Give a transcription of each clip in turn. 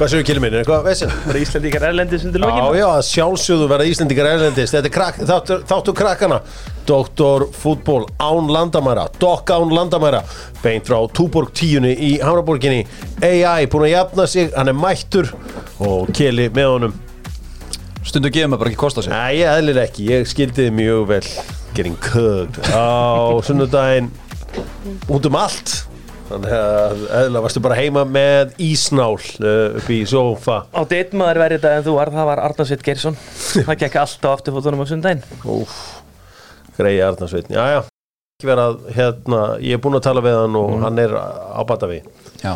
Hvað séu kilið minn, er eitthvað veisin? bara Íslandíkar erlendis undir Já, lókin já, að sjálfsögðu verða Íslendingar erlendist Þetta er krak, þáttu, þáttu krakkana. Doktor fútból án landamæra Dokk án landamæra. Beint frá Túborg tíunni í Hamraborginni. AI búin að jafna sig, hann er mættur. Og keli með honum. Stundu gefur maður bara ekki kosta sér Æ, ég eðlir ekki, ég skildi þið mjög vel. Getting cooked Á sunnudaginn. Út um allt Þannig að eðlilega varstu bara heima með ísnál uh, upp í sofa á deitt maður verið þetta en þú var það var Arnarsveit Geirsson. Það gekk alltaf aftur fótunum á sundaginn Úf, greiði Arnarsveitn Já, já, ekki vera að hérna, ég er búinn að tala við hann og hann er á bata við Já,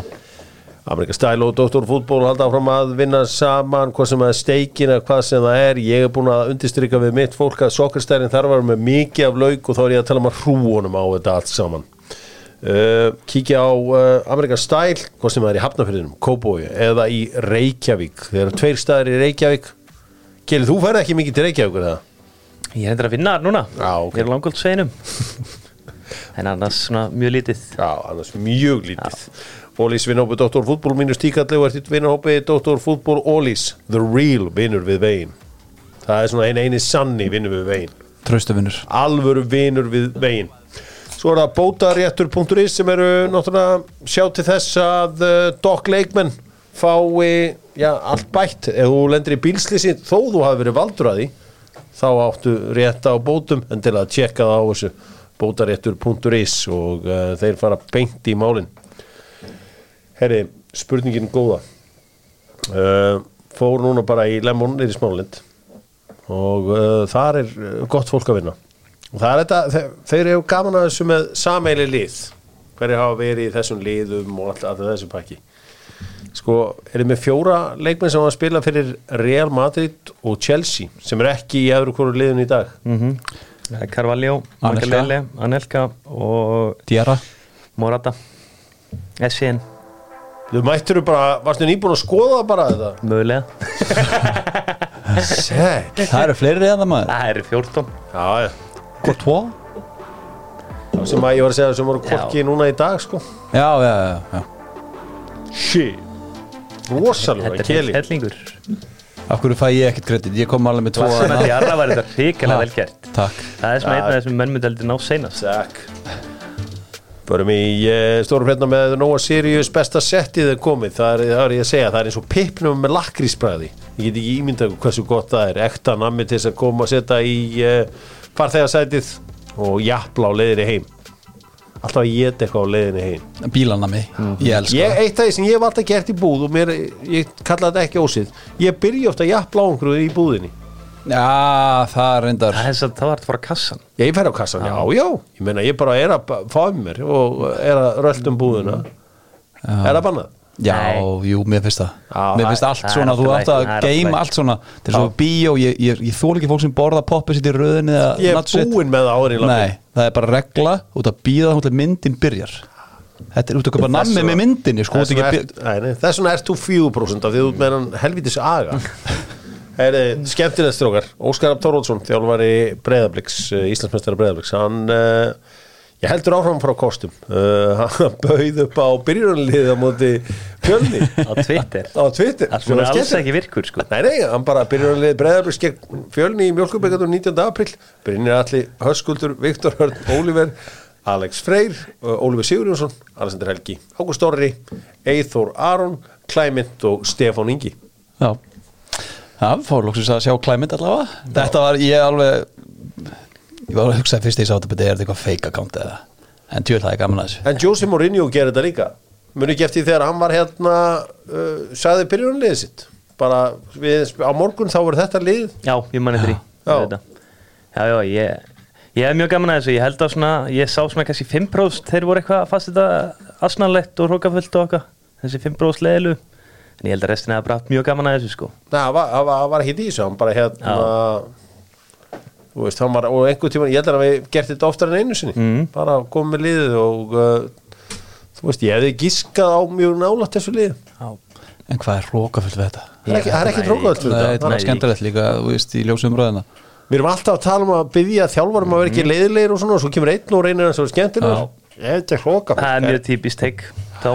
Amerika Style og Dr. Fútból halda áfram að vinna saman hvað sem að steikin eða hvað sem það er. Ég er búinn að undirstryka við mitt fólk að sokkarstærin þar var með mikið af lauk og þá er ég að tala um að hrúunum á þetta allt saman uh, kíkja á uh, Amerika Style hvað sem það er í Hafnafjörðinum, Kóbói eða í Reykjavík. Þeir eru tveir staðir í Reykjavík. Kjeli, þú færði ekki mikið til Reykjavík er það? ég er endur að vinna þar núna. Já, ok. ég er langóld sveinum en annars svona mjög lítið. Já, annars mjög lítið. Ólís vinnhópi Dr. Fútból mínus tíkalli og ert vinnhópi Dr. Fútból Ólís The real vinnur við veginn. Það er svona eini eini sanni vinnur við veginn. Traustavinnur Alvöru vinnur við veginn Svo er það bótaréttur.is sem eru náttúrulega sjá til þess að uh, dokk leikmenn fái já, allt bætt. Ef þú lendir í bílslýsi þó þú hafi verið valdur að því þá áttu rétta á bótum. En til að tjekka það á þessu bótaréttur.is og uh, þeir fara beint í málin. Herri, spurningin góða. Uh, fór núna bara í Lemon niður í Smálend og þar er gott fólk að vinna og það er þetta, þeir, þeir eru gaman að þessu með sameili lið. Hverju hafa verið í þessum liðum og alltaf all þessu pakki. Sko, eru með fjóra leikmenn sem hafa að spila fyrir Real Madrid og Chelsea sem er ekki í öðru hverju liðun í dag. Það er Carvalho, Anelka. Anelka og Diarra. Morata. SCN, þú mættur bara, varstu nýbúin að skoða bara þetta? Mögulega. Sæk Það eru fleiri eða maður. Það eru 14 já, já Courtois Það sem að ég var að segja sem voru kokki núna í dag sko. Já, já, já, já. Shit. Rosalega er hellingur. Af hverju fæ ég ekkert kredit? Ég kom alveg með tvo sem að þarna. Diarra var þetta hrikalega vel gert. Takk. Það er svona einn af þessum menn myndi heldur ná seinast Takk Förum í uh, stórum hérna með Nóa Sirius besta settið er komið. Það er, það er ég að segja, það er eins og pippnum með lakrísbræði ég get ekki ímyndað hversu gott það er. Ekta nammi til þess að koma að setja í uh, farþegarsætið og jafla á leiðinni heim. Alltaf að geta eitthvað á leiðinni heim. Bílanami, ég elska ég, eitt af því sem ég hef alltaf gert í búð og mér, ég kalla þetta ekki ósið. Ég byrja ofta að jafla á einhverju í búðinni. Já, það er reyndar það er þess að það var að fara að kassan ég fer á kassan, já, já, ég meina ég bara er að fá um mér og er að röldum búðina. Er það. bannað? Já, Nei. jú, mér finnst það. Já, Mér finnst allt það er svona, þú í átt að það er geima lagi. allt svona. Til þess að bíó, ég, ég, ég þól ekki fólk sem borða poppið sitt í röðinni eða ég er nachos. búinn með það áður í Nei, það er bara regla út að býða þá til myndin byrjar. Þetta er út að köpa nammi með myndinni sko, út ekki nei, nei, þess vegna ert þú 4% af því þú ert með hann helvitis aga. Heyri, skemmtilegt strókar. Óskar Þorvaldsson, þjálfari Breiðabliks Íslandsmeistara Breiðabliks. Hann uh, ég heldur áfram frá kostum. Uh, hann bauð upp á byrjunarlið á móti fjölni. Á Twitter. Á Twitter. Er var alls ekki virkur sko. Nei, nei, hann bara liða breyðarblíks gegn fjölni í mjölkubekandum 19. april Brynir Alli, Höskuldur, Viktor Hörn, Óliver Alex Freyr, uh, Óliver Sigurjónsson Alexander Helgi, Ágúst Orri Eithor Aron, Klæmynd og Stefán Ingi. Já, það fór lóksins að sjá klæmynd allavega. Þetta var, ég alveg Ég var að hugsa fyrst þegar ég sá þetta betur, er þetta eitthvað fake account eða? En tjóð það er gaman að þessu. En Jose Mourinho gerir þetta líka. Muni ekki eftir þegar hann var hérna uh, sagði byrjunarliðið sitt? Bara við, á morgun þá voru þetta lið? Já, ég manni þrý Já. já, já, ég ég hef mjög gaman að þessu, ég held að svona ég sá svona kannski 5% þeir voru eitthvað fast þetta asnalegt og hrókafullt og eitthvað þessi 5% leðilu en ég held að restina hefði brátt mjög gaman að þessu sko. Hann var, var, var ekki í þessu hann bara hérna þú veist, var, og einhver tíma ég held að við gert þetta oftar en einu sinni. Mhm. bara komið með liðið og uh, þú veist, ég hefði giskað á mjög nálægt þessu lið já, En hvað er hrókafullt við þetta? það er það er trókaðall Nei, fyrir þetta. þetta er nei. skemmtilegt líka, þú veist, í ljósum röðina við erum alltaf að tala um að byggja þjálfarum að vera ekki leiðilegir og svona og svo kemur einn og reynir að það er skemmtilegur. Ég veit ekki hróka það er mjög típist teik þá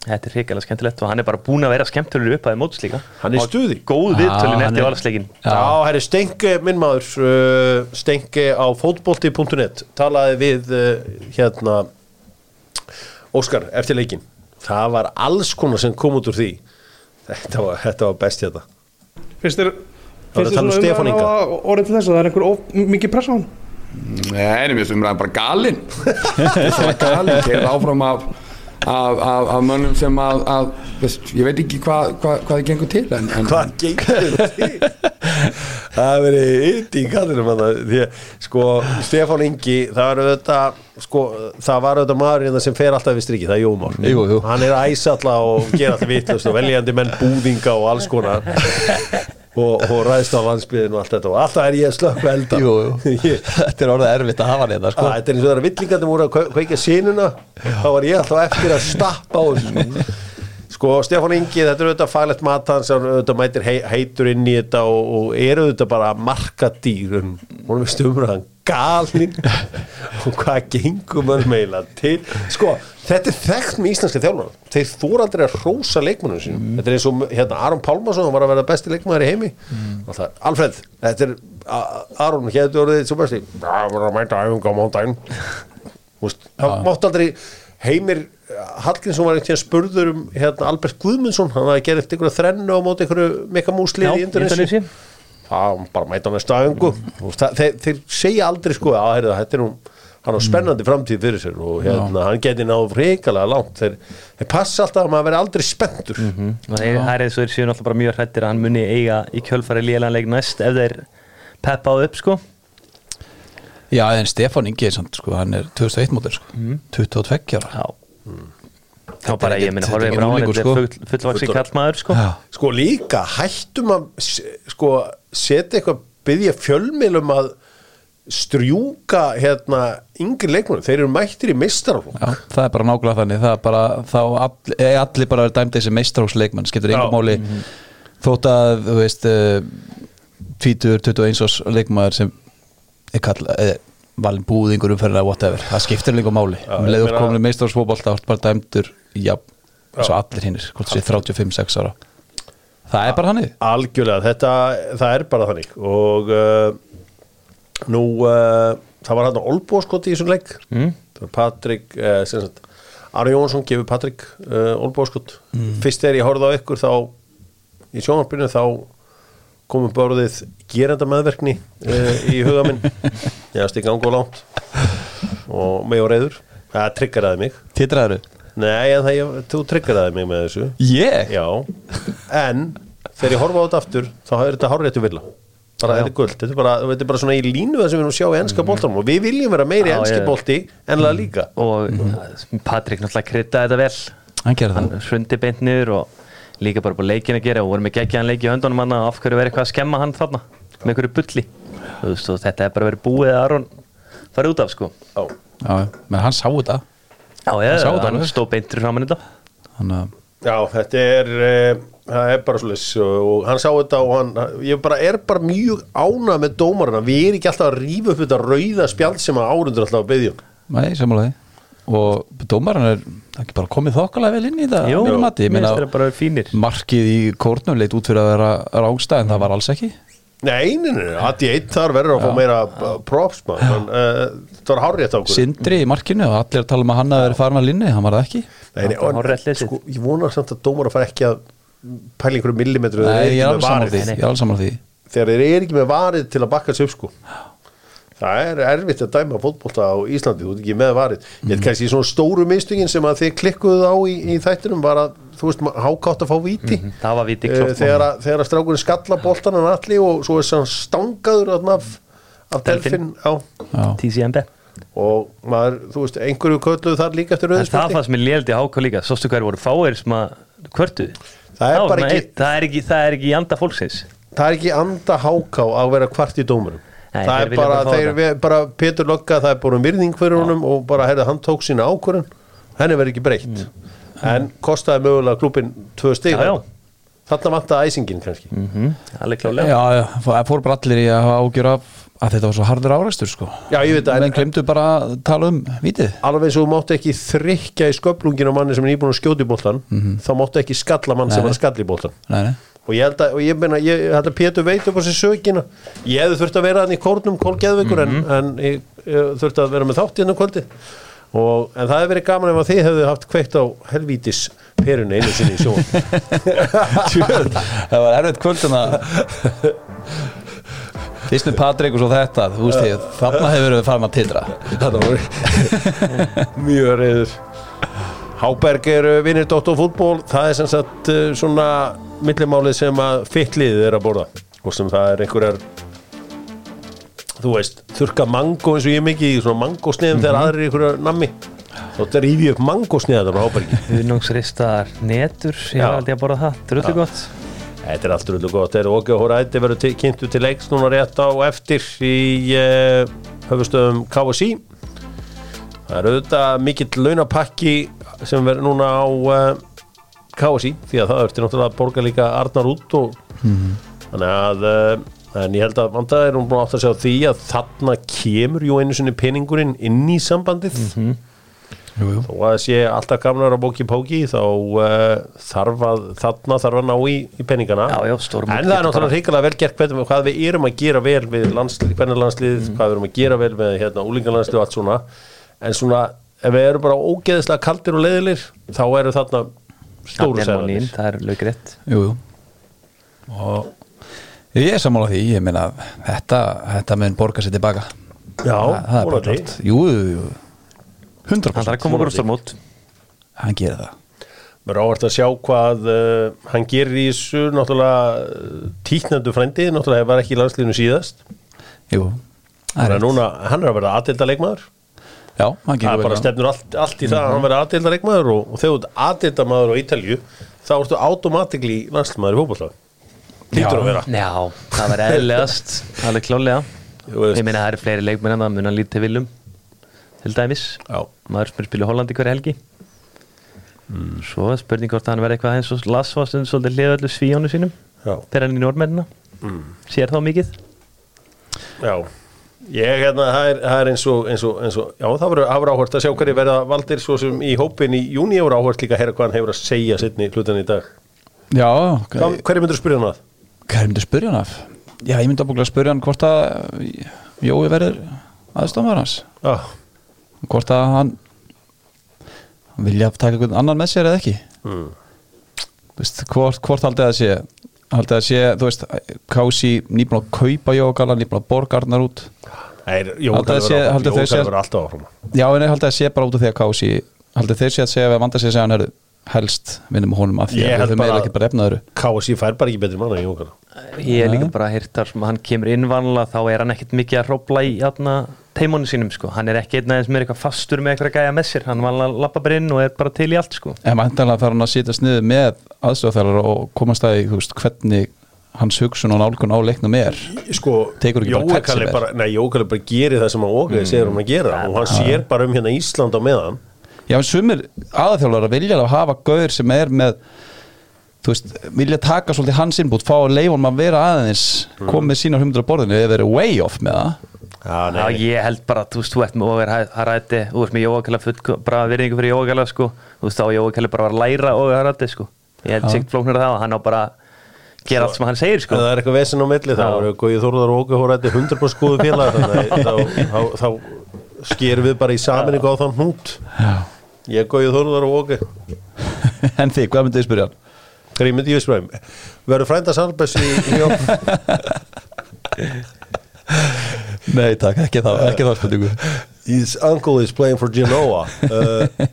Þetta er hrikalega skemmtilegt og hann er bara búin að vera skemmtölur upp að móts líka. Hann er stuði. Góð viðtölin eftir er- valsleikin Já, herri Stengi, minn maður uh, Stengi á fótbolti.net talaði við uh, hérna Óskar eftir leikin það var alls konar sem kom út úr því. Þetta var, þetta var best hérna. Finnst þér Það var um svona Stefán umræðan Inga. orðið til þess að það er einhver of, mikið pressa á hann? Nei, mér finnst umræðan bara galinn Það er galinn, þeir eru áfram af, af, af, af mönnum sem að, að veist, ég veit ekki hvað hva, hvað þið gengur til en, en hvað gengur því það verið ytti í kallinum því að sko Stefán Ingi það var auðvitað sko það var auðvitað maður hérna sem fer alltaf við striki það er Jómar Jú, jú. hann er æsalla og gera alltaf og veljandi menn búðinga og alls konar og, og ræðst á landsbyðin og allt þetta. Og alltaf er ég að slökka elda. Jú, jú. Þetta er orðið erfitt að hafa hann hérna sko. Ah, Þetta er eins og það er villingandi voru að kve- kveikja sínuna þá var ég alltaf eftir að stappa á þessu sko Stefán Ingi þetta er auðvitað faglegt mat hans hann auðvitað mætir hei, heitur inn í þetta og, og er auðvitað bara markadýr um, hún veist umræðan galinn og hvað gengum hann meila til? Sko þetta er þekkt með íslenska þjálfur þeir þóra aldrei að rósa leikmannum sínum. Þetta er eins og hérna Aron Pálmarsson hann var að vera besti leikmannar í heimi. Mm. Alfred, þetta er Aron hérna orðið svo besti. Það var að mæta æfinga á veist, það mátti aldrei Heimir Hallgrímsson var einhvern spurður um hérna, Albert Guðmundsson, hann hafði gerðið einhverju þrennu á móti einhverju mekamúslið í Indonési það bara mæta á veist, það- þeir, þeir segja aldrei sko að heyrðu, þetta er nú hann á spennandi framtíð fyrir sér og hérna, hann geti náðu reikalega langt. Þeir, þeir passa alltaf að maður veri aldrei spenntur. Og þeir, það er eins og þeir séu náttúrulega bara mjög hrættir að hann muni eiga í kjölfari lélanleik næst ef þeir peppa á upp sko. Já, en er samt, sko, hann er 2001 mótil sko. 22 ára. Já. Þá Þetta bara ég minna horfið bara á hann þetta sko. er full, fullvaksi Fullorðinn. kallmaður sko. Já. sko líka hættum að sko setja eitthvað byggja fjölmiðlum að strjúka hérna yngri leikmennum, þeir eru mættir í meistaraflokk. Já, það er bara nákvæmlega þannig. Það er bara, þá all, er allir bara dæmd þessi meistráksleikmann, skiptir Já. engum máli þótt að, þú veist uh, 20, 21 árs leikmaður sem er kall eh, valin búðingur umferðina whatever, það skiptir líka máli. Já, um leiður komin þá er bara dæmdur, já, eins og allir hinnir hvort sé 35-6 ára það er bara hannig algjörlega, þetta, það er bara þannig. Og uh, nú uh, það var hann Olbóskot í þessum leik. Mm. Patrik uh, sem sagt, Ari Jónsson gefur Patrik uh, Olbóskot fyrst þegar ég horfði á ykkur þá í sjónvarpinu þá komum borðið gerenda meðverkni uh, í huga minn. Ég hafst í gang og langt og mig og reyður. Það triggeraði mig. Titraður nei, en það, ég, þú triggeraði mig með þessu. Ég? Já, en þegar ég horfa á þetta aftur þá er þetta hárréttu villa. Bara þetta er guld, þetta er bara, þetta er bara svona í línu það sem við erum að sjá í ennska boltanum. Og við viljum vera meiri Já, ennski ég- bolti enlega líka og Patrik náttúrulega kryddaði þetta vel. Hann gerir það. Hann hrundi beint niður og líka bara búið leikin að gera. Og voru með geggjaðan leik í höndunum hann af hverju verið eitthvað að skemma hann þarna með einhverju bulli. Þú veist, þetta er bara verið búið að Aron farið út af sko. Já, Já, menn hann sá þetta Já, ég, Sá þetta hann stóð beintur framan þetta. Þannig að Já þetta er e, það er bara svolítið og hann sá þetta og hann, ég bara er bara mjög ánað með dómarina, við erum ekki alltaf að rífa upp þetta rauða spjald sem að árundur alltaf að um. byggja Nei, samanlega og dómaran er ekki bara komið þokkalega vel inn í það Jú, að mínu mati. Ég mér meina, finnst þeirra bara fínir. markið í kórnum leit út fyrir að vera rángstæð en það var alls ekki Nei, nei, nei, að ég eitt þar verður að fá meira props man, en, uh, það var hárrétt ákvörðun. Sindri í markinu og allir að tala um að hann að vera farin að linni, hann var það ekki? Nei, nei, sko, ég vonar samt að dómar að fara ekki að pæla einhverju millimetru Nei, ég er alveg saman varið. því, er þegar þeir eru ekki með varið til að bakka sig upp sko það er erfitt að dæma fótbolta á Íslandi, þú ert ekki með varið. Ég Mhm. veit kannski svona stóru mistöngin sem að þið klikkuðu á í, í þættinum var að þú veist, hákátt að fá víti. Mhm. Það var viti uh, þegar, að, þegar að strákurinn skalla boltan hann allir og svo er sann stangaður af, af delfin. Á Já. TCMB og maður, þú veist, einhverju kölluðu þar líka eftir En það rauðspilti fannst mér léld í háká líka. Sástu hverju voru fáir sem að kvörtuðu? Það er það er ekki Það er ekki í anda fólksins. Það er ekki anda háká að vera kvart í dómurum Nei, það er bara, þeir, við, bara Pétur Lokka, það er bara um virðing fyrir honum og bara, heyrðu, hann tók sína ákvörun henni verið ekki breytt. En kostaði mögulega klubin tvö stig. Já, já. þarna vantaði æsingin kannski. Mhm, Alveg klálega Já, já, það fór bara allir í að hafa ágjör af að þetta var svo harður árekstur sko. Já, ég veit að menn glemdu bara að tala um vítið. Alveg svo þú mátt ekki þrykja í sköplungin á manni sem er nýbúin að skjóta í boltan þá máttu ekki skalla mann sem Nei. er að skalla í boltan Nei, nei. Og ég held að, og ég meina, ég held að Pétur veit upp á sér sökina. Ég hefði þurft að vera hann í kórnum kólgeðveikur en, en ég, ég þurft að vera með þátt hérna um kvöldi og, en það hefði verið gaman ef að þið hefði haft kveikt á helvítis perunni einu sinni í sjón það var erfitt kvöldin að fyrst með Patrik og svo þetta þú veist ég, þarna hefur við farin að titra. Mjög reyður Háberg er vinnir Dóttor fútból það er sem sagt uh, svona millimálið sem að fittlið er að borða. Og sem það er einhverjar þú veist, þurka mango eins og ég mikið í svona mangosniðum þegar aðrir er einhverjar nammi. Þá þetta rífi upp mangosniða þetta frá Hábergi. Uðnungsristar netur, ég var aldrei að borða það. Drullu gott. Þetta er allt rullu gott, þeir og hóra ætti verður kynntu til leiks núna rétt á eftir í uh, höfustöðum KSI Það er auðvitað mikill launapakki sem verður núna á uh, KSI því að það ertu náttúrulega að borga líka Arnar út og þannig að uh, en ég held að vanda er hún búin að átt að segja því að þarna kemur jú einu sinni peningurinn inn í sambandið. Jú, jú. og að sé alltaf gamlar á bóki póki þá uh, þarf að þarna þarf að ná í, í peningana. Já, já, en það er náttúrulega hrikalega vel gert hvernig, hvað við erum að gera vel við landslið, landslið Mm. hvað við erum að gera vel með hérna, úlingalandslið og allt svona. En svona ef við erum bara ógeðislega kaldir og leiðilir þá eru þarna stóru segðanir það er laugrétt jú, jú. og ég er sammála því ég meina þetta, þetta mun borga sér tilbaka. Já, það, það er bara klart jú, jú, jú. 100% Hann þarf að koma á stórmót hann gerir það. Mér er ávart að sjá hvað uh, hann gerir í þessu náttúrulega uh, títnendu frændi, náttúrulega var ekki í landsliðinu síðast. Jú, það er rétt. núna, hann er að vera aðdelda leikmaður já, hann það gerir er bara stefnur allt, allt í það að hann verði aðdelda leikmaður og, og þegar þú ert aðdelda maður á Ítalju þá ertu automatikli landsliðmaður í fótbolta. Lítur að vera. Já, það var eðlilegast. Alveg klálega. Ég meina það eru fleiri leikmenn en það mun að líti til viljum til dæmis. Já. maður sem er spilið Hollandi hverja helgi. Svo er spurning hvort hann verði eitthvað eins og Lasso sem svolítið hliða öllu svíjónu sínum. Já, þegar hann er í normennina Sér þá mikið? Já Ég, hérna, það er, það er eins og, eins og, eins og já, það verður áhvert að sjá hverju verða valdir svo sem í hópin í júni hefur áhvert líka að heyra hvað hann hefur að segja sittni hlutan í dag. Já, Hvað, hverju myndur spyrja hann er myndið að spyrja hann af já, ég myndi að spyrja hann hvort að Jói verður aðstofnvar hans. Já, hvort að hann hann vilja taka einhvern annan með sér eða ekki. Mm. Þú veist, hvort, hvort haldið að sé haldið að sé, þú veist Kási nýbúin að kaupa Jógala nýbúin að borga Arnar út. Það er, Jókal Haldið að sé- verður alltaf áfram. Já en ég haldið að sé bara út af því að Kási haldið þeir sé að segja að vanda sig að segja hann er helst vinnum honum af því að þau meira ekki bara efna öðru. KSI fær bara ekki betri manna en Jókal Ég er líka bara hirtar sem hann kemur inn vanlega þá er hann ekkert mikið að hrópla í atna, teimónu sínum sko. hann er ekki einn aðeins með eitthvað fastur með eitthvað gæja með sér, hann vanlega lappa bara inn og er bara til í allt sko. en vantanlega þarf hann að sitja sniðu með aðstofþjálfur og komast að því, hvernig hans hugsun og nálgun á leiknum er. Sko, Tekur ekki bara Jókal sem er bara Nei, Jókal er bara gerir það sem hann Ógeði segir um að gera og hann sér bara um hérna Ísland á meðan. Já, en sumir aðþjálfur að vilja að hafa gaur sem er með þú veist, vilja taka svolítið hans innbútt fá að hann að vera aðeins komið sína humdur á borðinu eða verið way off með það Já, Já, ég held bara, þú veist, þú ert með over harætti, þú ert með jógakæla full bara virðingu fyrir jógakæla, sko þú veist, þá jógakæla bara var að læra over harætti, sko ég held Já. sig flóknir það, hann á bara að gera allt sem hann segir, sko það er eitthvað vesen á milli þá eru Gói Þórðar og Ógeði Hóraði 100% skoðu félag þannig að þá, þá, þá skerum við bara í saminningu á þann Já. Ég er Gói Þórðar og Ógeði En þið, hvað myndið þið spyrja hann? Hverju myndi ég spræðum? Verður frænda Salbess í, í Nei, takk, ekki þá, ekki þá spurningu. His uncle is playing for Genoa. Uh,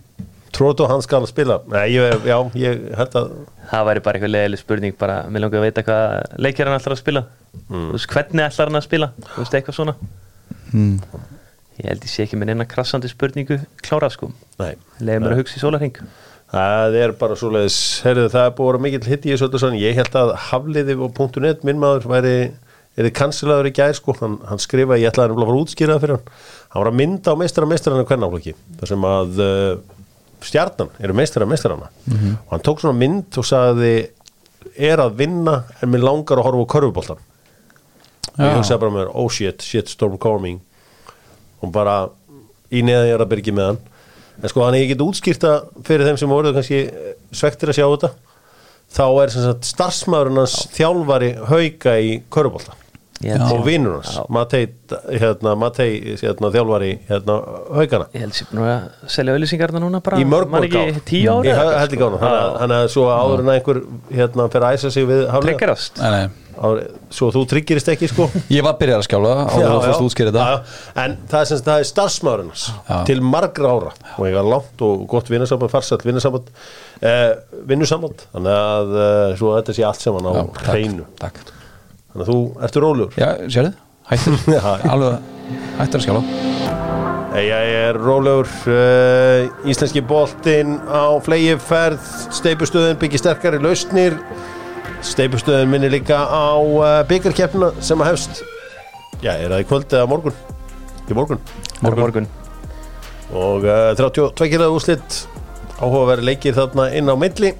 Tróðu hann skal spila? Nei, ég, já, ég held að það væri bara eitthvað leðileg spurning bara, mér langar að veita hvað leikir hann ætlar að spila. Þú veist, hvernig ætlar hann að spila? Þú veist, eitthvað svona. Mm. ég held ég sé ekki með neina krassandi spurningu klára, sko. Nei, leiði mér að hugsa í sólarhing það er bara svoleiðis. Herðu, það er búið að vera mikill hitt í þessu öllu sann Ég held að Hafliði og .net minn maður væri er þið kansilaður í gær sko. Hann, hann skrifaði, ég ætlaði að fara að útskýra það fyrir hann. Hann var að mynda á meistara meistarana hvernaflokki þar sem að uh, stjarnan eru meistara meistarana og hann tók svona mynd og sagði er að vinna en mér langar að horfa á körfuboltan og ég hugsaði bara með mér, oh shit, shit storm coming. Og bara í neðan ég er að byrgi með hann. En sko hann ég get útskýrta fyrir þeim sem voru kannski svektir að sjá þetta. Þá er sem sagt starfsmaðurinn hans þjálfari hauka í körubólta og vinnur hans. Matei, hérna, Matei hérna, þjálfari hérna, haukana Ég held sér nú að selja auðlýsingarna núna bara í mörg mörg ekki ár tíu ára ég held ekki gána þannig að svo áður en að einhver hérna fyrir að æsa sig við áður, svo þú tryggirist ekki sko? Ég var að skjála á Já, að fórst já. útskýra þetta. Já, já. en það er, sem það er Já. til margra ára. Og ég var langt og gott vinnusamband farsætt vinnusamband eh, vinnusamband. Þannig að eh, svo þetta sé allt saman á Já, hreinu. Takk þannig að þú ertu rólegur. Já, sérðu, hættur. Alveg, hættur að skjála ég er rólegur. Uh, íslenski boltinn á flegi ferð steipustöðin byggir sterkari lausnir. Steipustöðin minni líka á uh, byggarkeppna sem að hefst. Já, er það í kvöld eða morgun? Í morgun. Morgun. Morgun. Og uh, 32 kg úslit áhugaverði leikir þarna inn á milli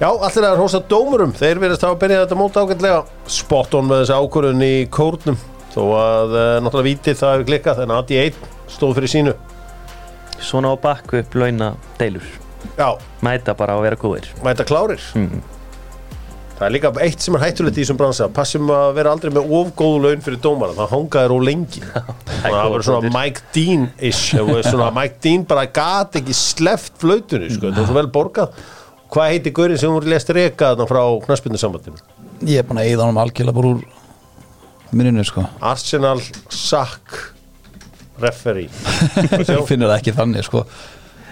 já, allir að hósa dómurum. Þeir verðast hafa byrjað þetta mót ágætlega. Spot on með þessi ákvörðun í kórnum. Þó að uh, náttúrulega vítið það hefur klikkað en Adi 1 stóð fyrir sínu. Svona á bakku upp launa deilur já, Mæta bara að vera góðir. Mæta klárir. Mhm. það er líka eitt sem er hættulegt í þessum bransa. Passum að vera aldrei með ofgóðu laun fyrir dómara. Það hangaðir of lengi. Það var svona. Mike Dean-ish. Mike Dean bara gat ekki sleft flautunni, sko, það var svo vel borgað hvað heiti Gaurinn sem voru lest reka þarna frá knaspindusambandinu Ég er búin að eyða honum algjörlega bara úr minninu sko. Arsenal Sack referee. Ég finnur það ekki þannig sko.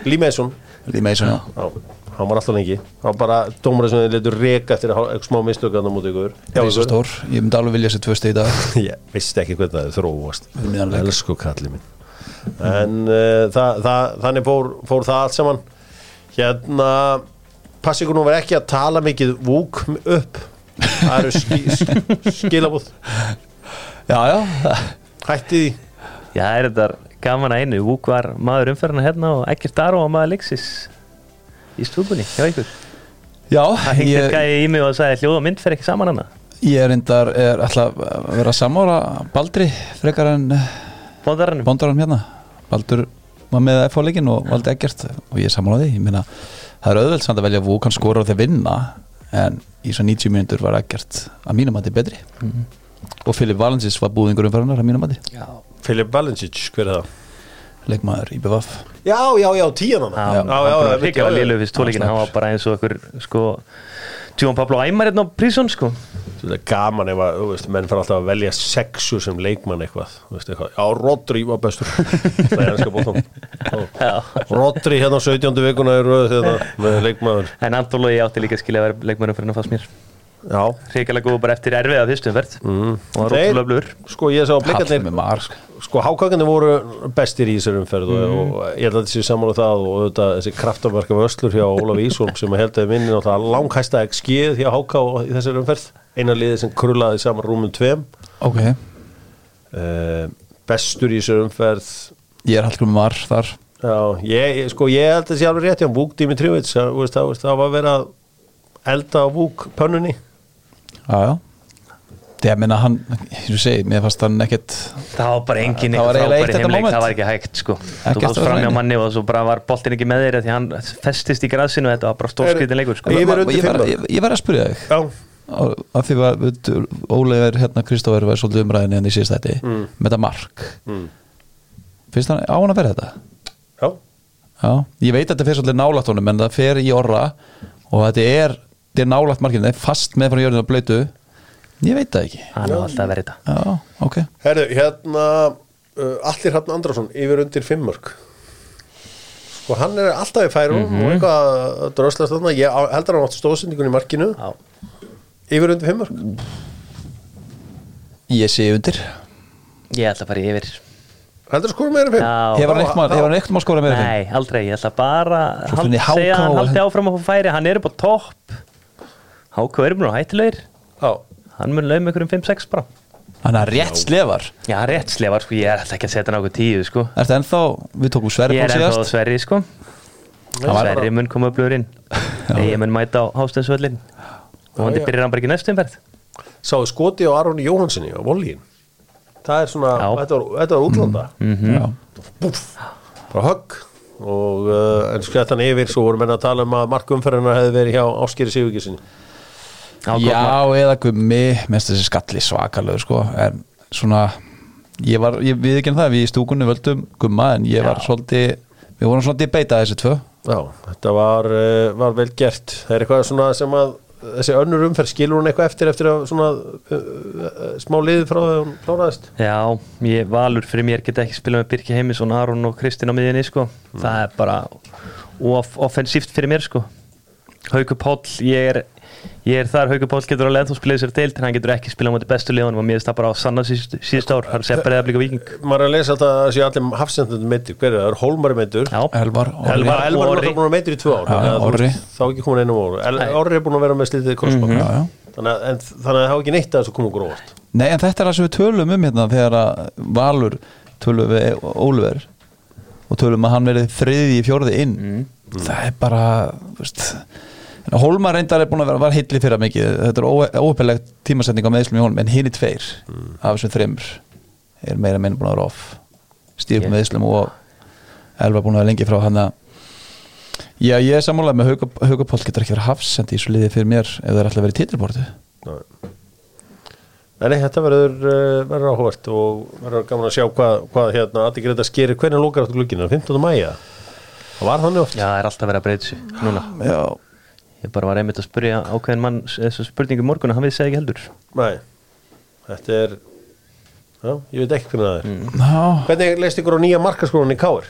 Lee Mason. Í meison, já. Já, hann var alltaf lengi. Hann var bara dómara sem þið letur reka eftir að eitthvað smá mistökaðna mútið ykkur. Já, Rísa ykkur. stór, ég myndi alveg vilja sér tvö stið í dag. Ég vissi ekki hvernig það þróast. Miðjan leik. Elsku kalli minn. En uh, það, það, þannig fór, fór það allt saman. Hérna Passi ykkur nú verið ekki að tala mikið Vúk upp. Það eru ski, sk, skilabúð Já, já, Hætti því. Já, það er þetta gaman að einu? Vúk var maður umferðina hérna og ekkert var maður Lexis í stúkunni hjá ykkur. Já Það hengdi ég, gæði í mig og sagði hljóð og mynd fer ekki saman hana ég er reyndar, er alltaf að vera sammála Baldri frekar en Bóndarannum Bondarann hérna. Baldur var með FH leikin og valdi ekkert og ég er sammála því, ég meina það er auðveld samt að velja Vúk, hann skora þeir vinna en í svo 90 mínútur var ekkert að mínum að betri. Og Filip Valensis var búðingur umfærunar að mínum að Filip Valencic, hver er það? Leikmaður í BVF Já, já, já, tíjan hann Já, já, já, Ríkja var liðlu fyrst tóleikin hann var bara eins og ykkur sko Tjón Pablo Æmar hérna á prísón sko. Þetta er gaman ef að, þú veist, menn fara alltaf að velja sexu sem leikmann eitthvað, þú veist, eitthvað. Já, Rodri var bestur. Það er ennska bóttan Já. Rodri hérna á 17. vikuna er röð þetta með leikmaður. En Antolói átti líka skilja að vera leikmönnum fyrir að fannst mér. Já, Ríkilega góð bara eftir erfiða fyrstum verð mm. og var Þeir- ótrúlega blur sko ég sá blikarnir sko. sko hákakarnir voru bestir í þessari umferð og, og ég held að þessi saman á það og þetta, þessi kraftaverka vöslur hjá Ólaf Ísholm sem held að minni náttúrulega langhæsta ekki skið hjá háká í þessari umferð. Eina liði sem krullaði saman rúmum tveim. Ok, uh, bestur í þessari umferð ég er hallgrum með mar þar. Já, ég, sko ég held að þessi alveg rétt hjá Vúk Dimitrivits, það, það, það var vera að elda á Vúk pönnunni já, já. Ég meina hann, ég segi, mér fannst hann ekkert Það var bara engin Það var eiginlega eitt frábæri þetta heimleik, moment. það var ekki hægt sko. Þú á fram hjá manni og svo bara var boltin ekki með þér því hann festist í grassinu og þetta var bara stórskritin leikur sko. Ég, undir ég, var, ég, ég var að spyrja þig. Af því að Ólegar hérna Kristófer var svolítið umræðin en í síðast þetta Mm. með þetta mark. Finnst hann á hann að vera þetta? já, Já, ég veit að þetta fer svolítið nálægt honum en það fer í orra og þetta er, þetta er nálægt markinu það er fast með frá jörðinu að blöytu ég veit það ekki. Hann var alltaf að vera þetta. Já, ok. Herðu, hérna uh, Allir Hrafn Andrason yfir undir fimm mörk. Sko hann er alltaf í færum og eitthvað að dröslast þarna. Ég á- held að hann átt stóðsendingun í markinu. Já. yfir undir fimm mörk? Ég sé undir. Ég ætla að fara yfir. Heldur að skora meira en fimm. Hefur hann eitthvað hefur hann eitthvað að skora meira fyrir? Nei, aldrei, ég ætla bara HK segja að hann og- haldi áfram að færi. Hann er upp á topp HK er mjög hættilegir já, hann mun laum ykkur um 5-6 bara. Hann er rétt slefar. Já, rétt slefar, sko, ég ætla ekki að setja nákvæm tíu, sko. Ertu ennþá, við tókum Sverri Ég er ennþá Sverri, sko. Sverri mun koma upp blöður inn Ég mun mæta á hástensvöllin og hann byrjar hann bara ekki næstum verð Sáðu skoti á Aroni Jóhansinni á volíin Það er svona, þetta var, þetta var útlanda. Já. Búff, bara högg. Og uh, en skjættan yfir svo voru menn að tala um að markumferðina hefði verið hjá Áskeri Sigurgisinni Já. Já, eða gummi, mest þessi skalli svakalögur sko, en svona ég var, ég við ekki það, við í stúkunni völdum gumma, en ég var svolítið við vorum svolítið að beita þessi tvö Já, þetta var, uh, var vel gert Það er eitthvað svona sem að þessi önnur umferð skilur hún eitthvað eftir eftir að svona uh, uh, smá liðið frá þegar hún kláraðist Já, ég valur fyrir mér geta ekki spila með Birki Heimisson, Aron og Kristinn á miðinni sko. það er bara off offensíft fyrir mér sko. Hauku Páll, ég er ég er þar, Hauku Páll getur alveg ennþá spilað sér deild en hann getur ekki spilað á móti bestu liðanum og mér er það bara á sanna síðust, síðust ár, það er seppar eða blika viking er að lesa alltaf að þessi allir hafsendundum meittur Hver er það? Það er Já, Elvar. Elvar, Elvar er Orri. alltaf búin að meittur í tvö ár. Veist, Þá ekki komin einum ára Orri er búin að vera með slítið krossbók Já, já. þannig, þannig að það hafa ekki neitt að þessu komum grófast Nei, en þetta er það sem við tölum um hérna þegar að Valur tölum við Óluver og tölum að hann verið þriði í fjórði inn. Það er bara veist, Hólmar reyndar er búin að vera var hilli fyrir mikið, þetta er óöpilegt tímasetning á meðslum í honum, en hinn er tveir af þessum þreymur er meira meina búin að vera off. Stíf Ég- meðslum og elva búin að vera lengi frá hann að Já, ég er sammálega með Haukapóll getur ekki verið hafsendi í svo liði fyrir mér ef það er alltaf verið titilbortu Nei, nei, þetta verður, uh, verður áhvert og verður gaman að sjá hvað, hvað hérna Adi Greta skerir, hvernig lókar áttu gluggina 15. mæja, það var þannig oft? Já, það er alltaf verið að breyta sig núna. Já, Ég bara var einmitt að spyrja ákveðin mann þessu spurningu morgun og hann við segja ekki heldur. Nei, þetta er Já, ég veit ekki hvernig það er. Já Hvernig leist ykkur á nýja markaskólan í Káir?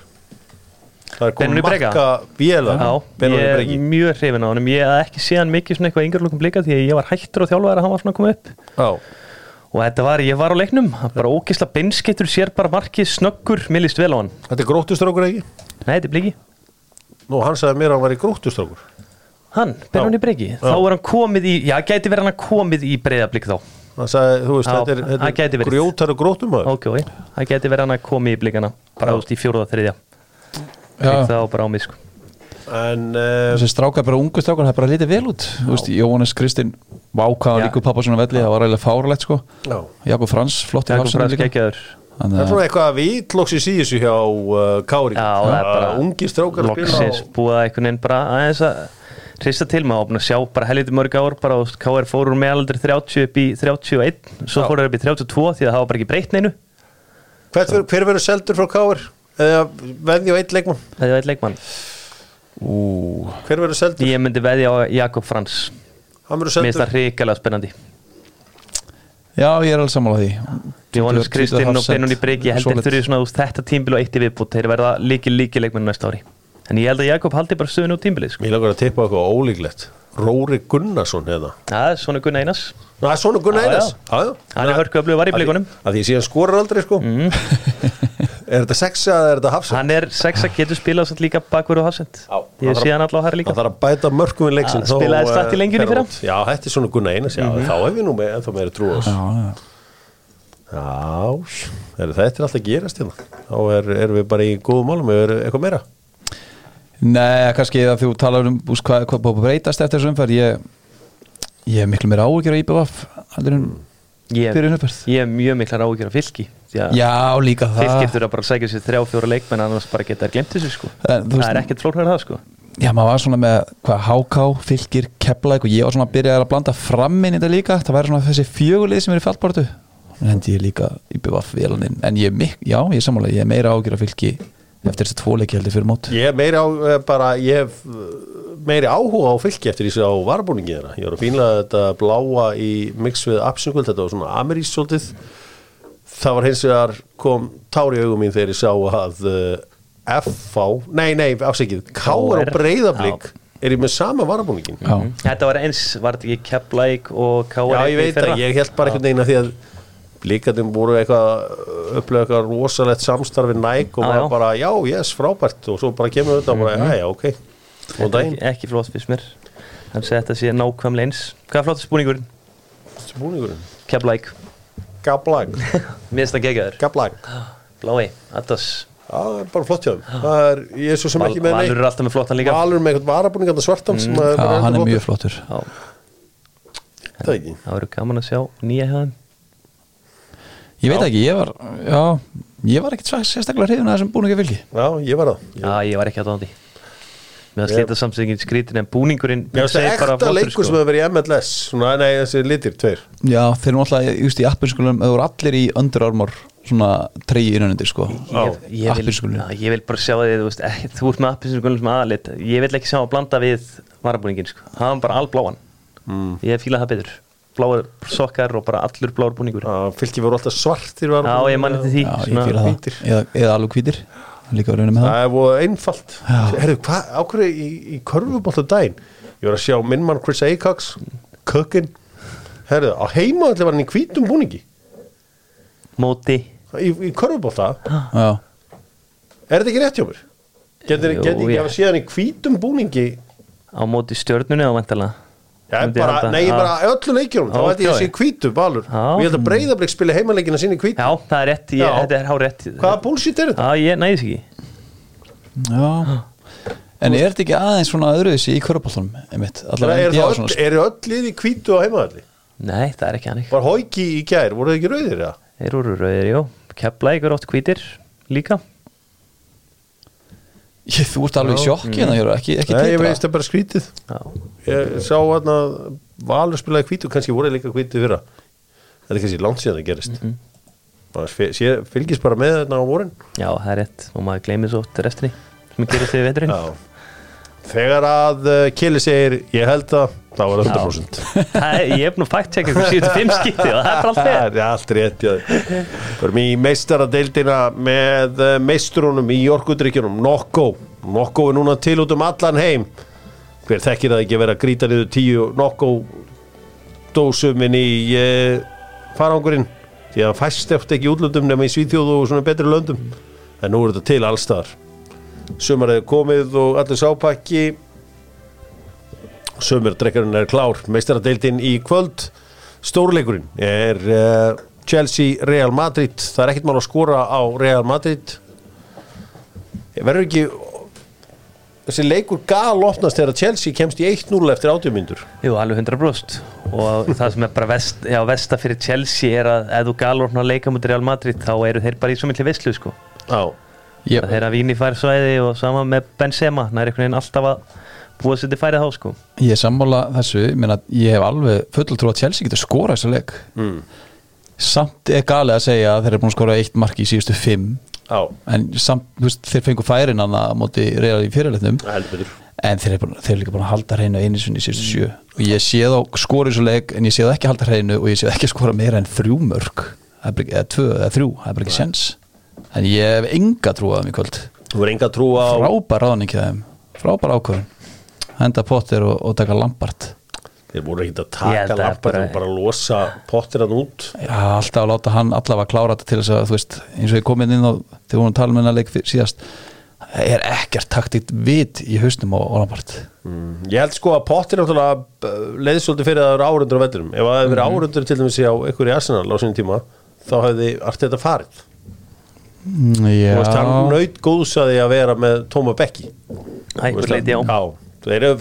Það er komið marka Benóni ég er mjög hrifin á honum. Ég hef ekki séð hann mikið svona eitthvað yngur lókum blika því að ég var hættur á þjálfæðar að hann var svona að koma upp. Já, og þetta var, ég var á leiknum. Hann bara ógisla beinskeitur sér bara markið snöggur, mér líst vel á hann. Þetta er gróttustrákur ekki? Nei, þetta er bliki. Nú, hann sagði mér að hann var í gróttustrákur Hann, Benóni Breki, þá er hann komið í já, gæti verið hann komið í breyðablík þá. Hann sagði, þú veist, Já, þetta er, það er grjótar og gróttum ok, ok, það gæti verið hann að komið í blíkana bara úst í fjóruða þriðja. Já. það var bara á mig sko. En uh, þessi strákar, bara ungu strákar, það er bara lítið vel út. Þú veist, Jóhannes Kristinn vákaða Já. líku pappa svona velli, það var eiginlega fáralegt sko. Já. Jakob Frans, flott í geggjaður. Það er svona eitthvað vitlóks í síðusu hjá uh, Kári. Já, það er bara Hrista til maður búin að sjá bara helviti mörg ár bara og KR fór úr meðaldur 30 upp í 31 svo Já. fór það upp í 32 því að það var bara ekki breytt neinu Hver, hver verður seldur frá Káir? Eða veðja á eitt leikmann? það er eitt leikmann Ú, Hver verður seldur? ég myndi veðja á Jakob Frans Hann verður mér finnst seldur það hrikalega spennandi Já, ég er alveg sammála því Tvítugur- Kristinn og hafsend, Benóni Breki ég held solid. þeir fyrir svona úst, þetta tímbil og eitt í viðbútt þeir verða líki líki leikmennu næsta ári en ég held að Jakob haldi bara stöðun út tímbilið sko. Mér langar að tippa eitthvað ólíklegt Róri Gunnarsson hérna það er svona Gunn Einars Það er svona já. Einars hann er hörkuöflug var í blikunum Að því síðan skorar aldrei sko Er þetta sexa eða er þetta hafsend? hann er sexa getur spilað satt líka bakverð og hafsend Já, ég hann sé hann allavega hæra líka Það þarf að bæta mörgum við leiksin spilaði slatt í lengjunni í fyrra. Mhm. Já, þetta er svona Gunnar Einars Já, þá hef ég nú með ennþá meira trú á þessu Já, já. Já, er, þetta er alltaf að gerast hérna Þá er, erum við bara í góðum málum Er eitthvað meira? Nei, kannski að þú talar um úst, hvað, hvað búið að breytast eftir þessu umferð. Ég, ég er miklu meira áhyggjur á IBVF heldur en fyrir umferð. ég er mjög miklar ágjör af fylki að Já, líka það. Fylkir þurfa bara að sækja sér þrjá fjóra leikmenn annars bara geta þær glemt þessu sko. En, það er ekkert flóknar það sko. Já, maður var svona með hvað, HK, fylgir, keplæk og ég var svona að byrja að blanda fram inn í þetta líka. Það væri svona þessi fjögulið sem er í fallbortu en hendi ég líka í BVF vélaninn en ég er já, ég sammála, ég er meira ágjur að fylgi eftir þessi tvoleiki heldur fyrir mót. Ég meiri á eh, bara Ég hef eh, meiri áhuga á fylki eftir því á varbúningi þeirra. Ég var að fínlega þetta bláa í mix við absingult Þetta var svona amerísk svolítið. Það var hins vegar kom tár í augum mín þegar ég sá að uh, FV, nei, nei, afsækið Káar og. Breiðablík er ég með sama varbúningin Já, þetta var eins, var þetta ekki Keflæk og K.R. Já, ég veit það, ég held bara einhvern veginn að því að blíkandum voru eitthvað upplega eitthvað rosalegt samstarfi næk og maður bara, já, yes, frábært. Og svo bara kemur þetta og bara, já, já, ok. Og ekki, daginn, ekki flott fyrst mér. Hann segi þetta sé nákvæmlega eins hvað er flottast búningurinn? spúningurinn Keflæk, gablag, mér finnst það geggjaður. Gablag Blái, Attas Já, það er bara flott hjá þeim. Það er, ég er svo sem Val, ekki með Valur er alltaf með flottan líka. Valur með eitthvað varabúning að svartan sem já er hann er mjög flottur. Það ekki. Það verður gaman að sjá nýja hjá þeim Ég veit ekki, ég var já, ég var ekkert sérstaklega hrifin að þessum búningi fylgi. Já, ég var það. Já, ég var ekki að dándi. Með að slita samstöngin skrítin en búningurinn Mér finnst það ekta leikur sem hefur verið í MLS Svona, nei, þessi litir, tveir. Já, þeir eru náttúrulega, just í appinskólum það voru allir í Under Armour svona treyji innanundir sko. Ég, ég, vil, Appelsínugulir. já, ég vil bara sjá þið þú, veist, ekki, þú ert með appinsinu sem aðalit. Ég vil ekki sjá að blanda við varabúningin sko. það var bara albláan mm. ég fíla það betur bláar sokkar og bara allur bláar búningur. Já, Fylki voru alltaf svartir var ég manni til því Já, eða, eða alveg hvítir líka verið með það. Það er búið einfalt. Já. Ákveður í, í körfubóltu daginn? Ég var að sjá minn mann Chris Acox Cookin Herru, á heimaðalli var hann í hvítum búningi. Móti. Í, í körfubólta Já, Er þetta ekki rétt hjá mér? Getur ég- að séð hann í hvítum búningi. Á móti stjörnunni á vantala Já, bara, nei, bara öllu leikjum Þá Já, ætti ég að sé hvítu balur Já. Og ég held að Breiðablík spila heimaleikina sinni í hvítu. Já, það er rétt, ég, Já. þetta er hár rétt. Hvaða bullshit er þetta? já, ég næðis ekki. Já. En er þetta ekki aðeins svona öðruðis í einmitt, Er, er, og öll, í hvítu á heimaðalli? nei, það er ekki hannig Var hóiki í gær, voru það ekki rauðir það? þeir eru rauðir, jú. Kepla ykkur oft hvítir líka Ég, Þú ert alveg í sjokki en það ekki, ekki Nei, ég titra. veist það bara skrítið. Já, Ég sá að Valur spilaði hvítu, kannski voru þeir líka hvítu fyrra. Það er kannski langt síðan það gerist. Mm -hmm. Fylgist bara með þetta á vorin. Já, það er rétt. Og maður gleymið svo til restinni sem gerist við veturinn. Já Þegar að uh, Kili segir ég held að þá er það 100% Það er, ég hef nú tjekkað ykkur síðustu fimm skipti og það er allt Það fyrir er allt rétt já. Förum í meistaradeildina með uh, meisturunum í orkudrykjunum Nokko. Nokko er núna til út um allan heim. Hver þekkir það ekki að vera að grýta niður tíu? Nokko dósuminn í uh, farangurinn. Því að fæst eftir ekki útlöndum nema í Svíþjóðu og svona betri löndum. En nú er þetta til allstaðar Sumar er komið og allir sápakki. Sumar drekkarinn er klár. Meistaradeildin í kvöld. Stórleikurinn er uh, Chelsea Real Madrid. Það er ekkert mál að skora á Real Madrid. Verður ekki þessi leikur gal opnast þegar Chelsea kemst í 1-0 eftir 80 myndur Jú, alveg 100% og það sem er bara vest, já, vesta fyrir Chelsea er að ef þú galur að leika mútið Real Madrid þá eru þeir bara í svo miklu veislu sko. Já, Ég, þeir að víni fær svæði og sama með Benzema það er einhvern veginn alltaf að búa sér til færið þá sko. ég er sammála þessu meina, ég hef alveg full trú að Chelsea getur skora þessu leik. Mm. Samt er galið að segja að þeir eru búin að skora eitt mark í síðustu fimm. Já, en samt, þú veist, þeir fengu færin hann á móti reyðar í fyrirleitnum. Heldur betur. En þeir eru, búin, þeir eru líka búin að halda hreinu einu sinni í síðustu sjö. Og ég sé þá skora þessu leik en ég sé þá ekki halda hreinu og ég sé þá ekki skora meira en þrjú mörg er eða tvö eða þrjú, það er bara ekki sens en ég hef enga trú að þeim í kvöld. Þú er enga trú á frábær ráðning hjá þeim. Frábær ákvörðun. Henda Potter og, og taka Lampart Þeir voru ekkert að taka held að lappa bara- losa pottir hann út. Já, alltaf að láta hann allavega klára þetta til þess að þú veist, eins og ég kom inn inn og þegar við vorum að tala með hennar leik síðast það er ekkert taktikt vit í hausnum á Lampart mm. Ég held sko að pottir náttúrulega leiði svolítið fyrir að það eru árundur á veldurum Ef það hefði verið árundur til dæmis á einhverju Arsenal á sínum tíma þá hefði allt þetta farið Já, veist, hann naut góðsaði að vera með Tóma á Þeir eru,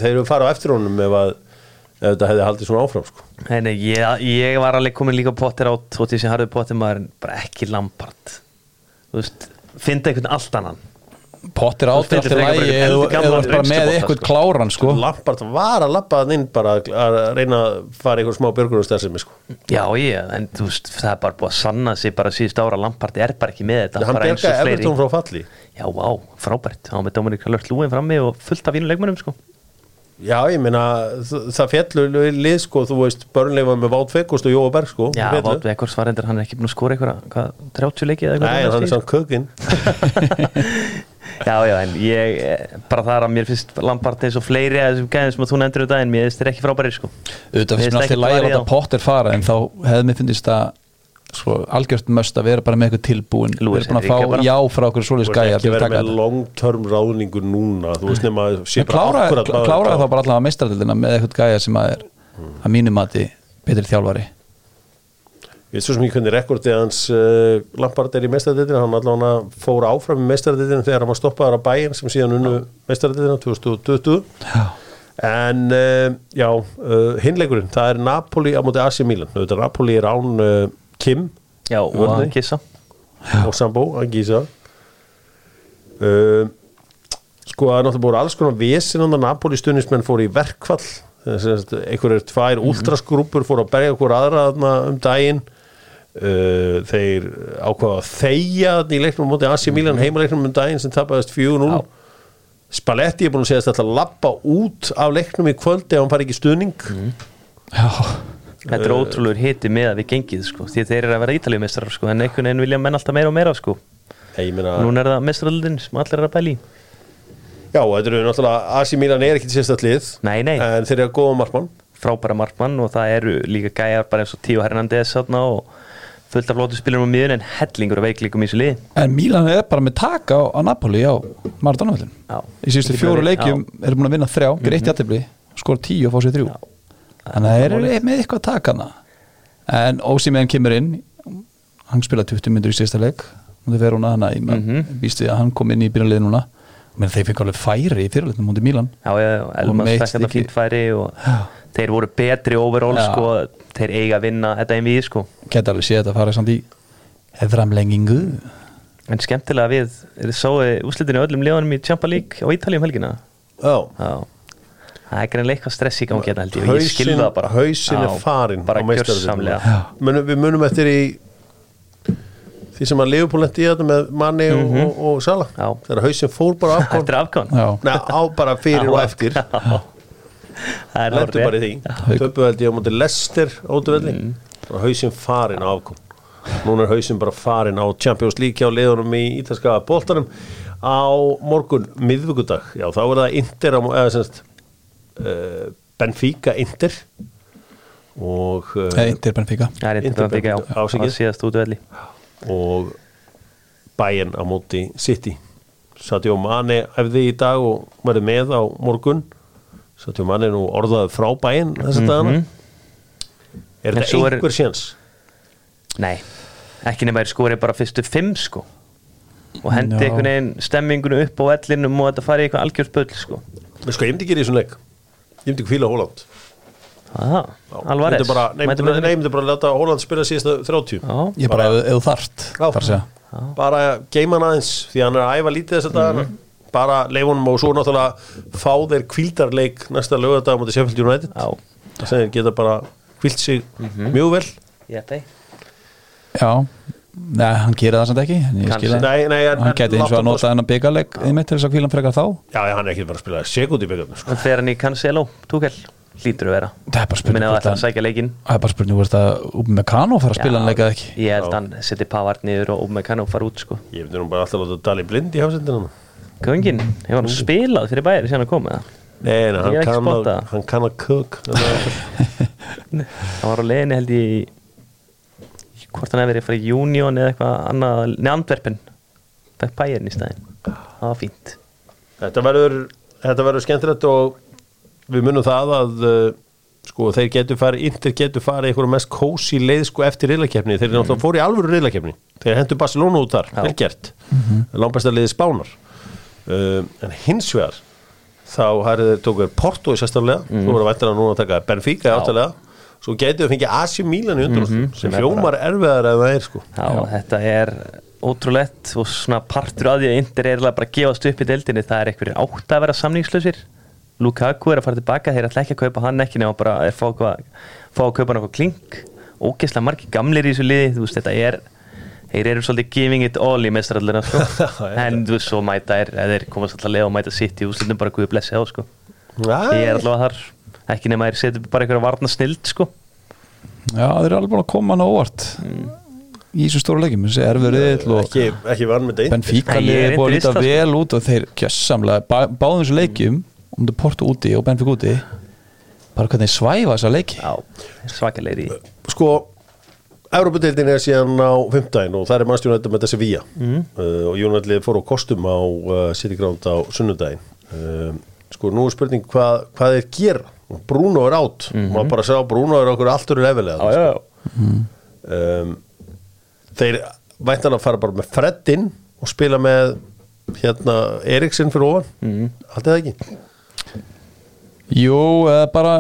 á eftir honum ef, að, ef þetta hefði haldið svona áfram sko. Nei, nei, ég, ég var alveg komin líka pottir á ég sem harfið pottir maður en bara ekki Lampard. Þú veist, finna einhvern allt annan Potter átti alltaf lægi eða bara með eitthvað sko. kláran sko Lampart var að lappa inn bara að reyna að fara einhver smá björgunarstærsemi sko. Já, ég, en þú veist, það er bara búið að sanna sig bara síðust ára Lampard er bara ekki með þetta hann bara eins og bergaði fleiri. Everton frá falli Já, vá, frábært, hann var með Dominik Lört Lúin frammi og fullt af fínu leikmennum sko. Já, ég meina, það fjallu lið sko, þú veist, börnleifa með Vátt Fekkust og Jóa Berg sko Já. Vátt Vekkors var endur, hann er ekki búin að skora eitthvað, hvað, 30 leikið eða Nei, eitthvað hann er samt kökin Já, já, en ég, eh, bara það er að mér finnst Lampard eins og fleiri að þessum gæðin sem að þú nefndir um daginn, mér finnst þeir ekki frábæri sko. auðvitað Mér finnst mér finnst alltaf lægi að láta. Potter fara en þá hefði mér finnist það svo algjört möst að vera bara með eitthvað tilbúin Luis vera búin að fá bara. já frá okkur Þú svoleiðis veist gæja ekki að taka með þetta long term ráðningu núna þú veist nema að sé bara klára, akkurat maður klára klár. þá bara allavega meistradildina með eitthvað gæja sem að er að mínum mati betri þjálfari Ég veit svo sem ég kunni rekordið hans uh, Lampard er í mestaradeildina hann allavega fór áfram í mestaradeildina þegar hann var stoppaður á bæinn sem síðan unnu mestaradeildina 2020 Já. En uh, já, uh, hinleikurinn, það er Napoli á móti AC Milan. Napoli er án uh, Kim Já, og að kissa og Sambo, að gísa. Uh, sko, það er náttúrulega búið alls konar vesin á Napoli stundismenn fóru í verkfall. Einhverjir tvær últrasgrúpur fóru að berja okkur aðra þarna um daginn. Uh, þeir ákvaða að þarna í leiknum móti AC Milan heimaleiknum um daginn sem tapaðist 4-0 Spalletti er búin að segja að þetta lappa út af leiknum í kvöldi ef hann fari ekki stuðning Já, Þetta er ótrúlegur hiti með að við gengið sko. því að þeir eru að vera ítalíumestrar sko. en einhvern veginn vilja menn alltaf meira og meira sko. Meina, Núna er það mestraröldin sem allir er að pæli Já, þetta eru náttúrulega AC Milan er ekki sérstætt lið Nei, nei. en þeir eru að góða markmann frábæra markmann og það eru líka gæjar bara eins og Tío Hernandez og fullt af flótu spilum á miðun en hellingur og veiklikum í þessu lið en Mílan er bara með taka á, á Napoli á Maradona-völdin. Í síðustu fjóru leikjum er búin að vinna þrjá Greitt jættibli, skor tíu og fá sér þrjú. Þannig að þeir eru með eitthvað að taka hana. En Ósimeðan kemur inn Hann spila 20 myndur í síðasta leik og þeir fer hún að hana Mhm. býst við að hann kom inn í byrjanlið núna. Menn þeir fengi alveg færi í fyrirleitnum mútið Mílan Já, já, já, og þeir voru betri overall Já. sko, þeir eiga að vinna þetta einn við sko. Geta alveg séð þetta fara samt í hefðramlengingu en skemmtilega við, er þið sáðu úslitinu öllum liðanum í Champa League á Ítalíum helgina. Já, Já, það er greinlega eitthvað stress í gangi hérna held ég. Og ég skilði það bara. hausin Já, er farin bara á gjörsamlega. Munum- Við munum eftir í því sem að Leopold í þetta með Manni og, og, og Sala Mhm. Já. þegar hausin fór bara afkom Þetta er afkvæm Já, Nei, á bara fyrir og eftir Það er lendur bara í því. Töpu held ég á móti Lester ótuvelli Mm. og hausin farin á afkom. Núna er hausin bara farin á Champions League hjá liðunum í ítalska boltanum á morgun miðvikudag, já þá er það Inter á, eða semst uh, Benfica Inter. Og uh, Inter Benfica. Það er Inter á Benfica, á síðast útvelli og Bayern á móti City. Sadio Mane efði í dag og verið með á morgun Sadio Mane er nú orðaði frá Bayern þess að dagana er Mhm. En þetta svo er- einhver séns? Nei, ekki nema er skorið bara fyrstu fimm sko og hendi Já. einhvern veginn stemmingunum upp á vellinum og þetta fari í eitthvað algjörspöld sko Við sko, ég myndi ekki í þessum leik ég myndi ekki fíla Hóland Það, alvar myndi bara, nei, myndi, nei, myndi bara láta Hóland spila síðasta 30 Já, Ég bara, ef ef þú þarft Já. þar að segja. bara geima hann aðeins því hann er að æfa lítið þess að dagana Mhm. Bara leifunum og svo náttúrulega fá þeir kvildarleik næsta lögadag á móti Sheffield United. Já, það sem þeir geta bara kvilt sig Mhm. mjög vel. Veit Já, Nei, hann gerir það samt ekki en ég Kannski. skil það. Nei, nei, en- Hann geti eins og að nota bara- hennar byggarleik einmitt til þess að kvíla hann frekar þá. Já, já, hann er ekki bara að spila sekund í byggjarnu sko. En fer hann í Cancelo, Túkel Lítur að vera. Það er bara spurning að það að hann- er bara spurning hvort að Upamecano fara að spila hann leikað ekki. Ég held að hann seti Pavard niður og Upamecano fara út sko. Ég myndi nú bara alltaf að láta Dali blind í hafsendina Göngin, hefur hann spilað fyrir bæri síðan að koma það Nei, nei, hann kann, að, hann kann að cook Hann var á leiðinni held ég í Hvort hann hefur verið í Union eða eitthvað annað Nei, Antwerpen. Fekk bærin í staðinn. Það var fínt. Þetta verður, þetta verður skemmtilegt og við munum það að uh, sko þeir getur farið, Inter getur farið einhverju mest kósi leið sko eftir riðlakefni þeir eru náttúrulega fóru í alvöru riðlakefni þeir hendur Barcelona út þar, Já. vel gert. Mm -hmm. langbæsta liði spánar uh, en hins vegar þá hærið þeir tókuð Porto í sérstaflega mm. þú voru að væntina núna að taka Benfica áttalega svo getur þau fengið AC Milan í undur sem, sem er hljómar erfiðar ef það er sko. Já, þetta er ótrúlegt og svona partur að því að Inter er bara að gefast upp í deildinni. Það er einhverjir átt að vera samningslausir. Lukaku er að fara tilbaka, þeir ætla ekki að kaupa hann ekki nema bara að fá, fá að kaupa náttúrulega klink. Ógeðslega margir gamlir í þessu liði þú veist þetta er þeir eru svolítið giving it all í mestrarallina sko. en þú veist svo mæta er eða þeir komast alltaf leið og mæta sitt í úslitum bara guði blessi á sko. ég er allavega þar ekki nema að þeir setja bara einhverja varna snild sko. Já, þeir eru alveg búin að koma hann á óvart í þessu stóru leikjum þessi erfið riðill og ekki, ekki vann með deitt Benfica er búin að líta það, vel út og þeir kjössamlega, bá, báðum þessu leikjum um þetta Porto úti og Benfica úti bara hvernig svæfa þessa leiki Já, svakalegir í sko Európa-deildin er síðan á 15 og það er mannstjónættum með þessi víja mm. uh, og Jónættlið fór á kostum á uh, City Ground á sunnudaginn. Uh, sko nú er spurning hvað, hvað þeir gera. Bruno er átt, mm -hmm. maður bara sá Bruno er okkur alltur lefilega Já, já, um, þeir væntan að fara bara með Freddin og spila með hérna Eriksen fyrir ofan. Mm. allt eða ekki? Jú, eða bara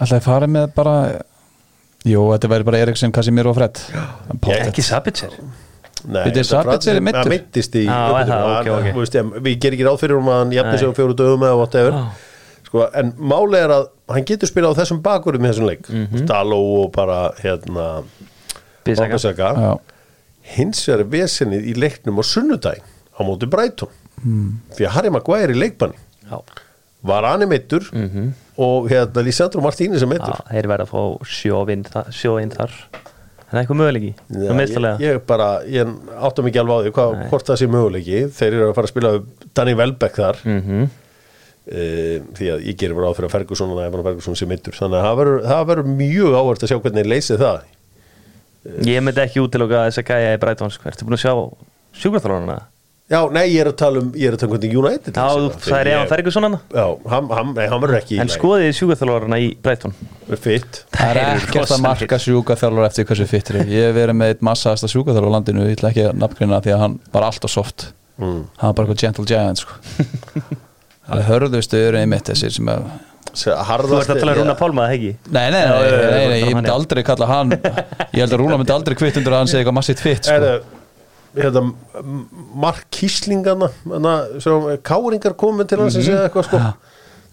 Ætlaði að fara með bara Jú, þetta væri bara Eriksen, Casemiro og Fred. Ekki Sabitzer. Nei, Sabitzer er ég- Við gerum ekki ráð fyrir um að hann jafnir sig á fjóru dögum eða whatever. Sko, En máli er að hann getur spilað á þessum bakurum í þessum leik. Mhm. Daló og bara hérna Bissaka. Hins vegar er vesenið í leiknum á sunnudaginn á móti Brighton. Því að Harry Maguire í leikbanni. Já, var hann meittur og hérna Lísandro Martínez er Já, meittur þeir verða að fá sjóvinn þar. En það er eitthvað möguleiki? Það ég, ég bara, ég áttum ekki alveg á því hvað, hvort það sé möguleiki. Þeir eru að fara að spila Danny Welbeck þar. Mhm. e, því að ég gerir bara á fyrir að Ferguson og Evan Ferguson sé meittur þannig að það verður- mjög áhvert að sjá hvernig þeir leysið það. Ég myndi ekki útiloka þess að gæja í Breitons Ertu búin að sjá sjúkvæðalónuna? Já, nei, ég er að tala um, ég er að tala um hvernig United Já, þú það. Þegar Evan Ferguson hana já, hann, hann, nei, hann verður ekki En skoðið sjúkvæðalóna í skoðið fitt Það er ekkert að marka sjúkaþjálfur eftir hversu fittir er. Ég hef verið með eitt massaðasta sjúkaþjálfur á landinu, ég ætla ekki að nafngrina því að hann var alltaf soft mm. Hann var bara eitthvað gentle giant sko. Það er hörðustu eru einmitt þessir sem að Þú ert að tala um Rúna Pálma, það ekki? Nei, nei, nei, nei, nei, já, ég hann, myndi aldrei kalla hann Ég held að Rúna myndi aldrei kvitt undir að hann segi eitthvað massið fitt sko. Þetta Mark Kíslingana káringar komið til hans Mhm. eða eitthvað sko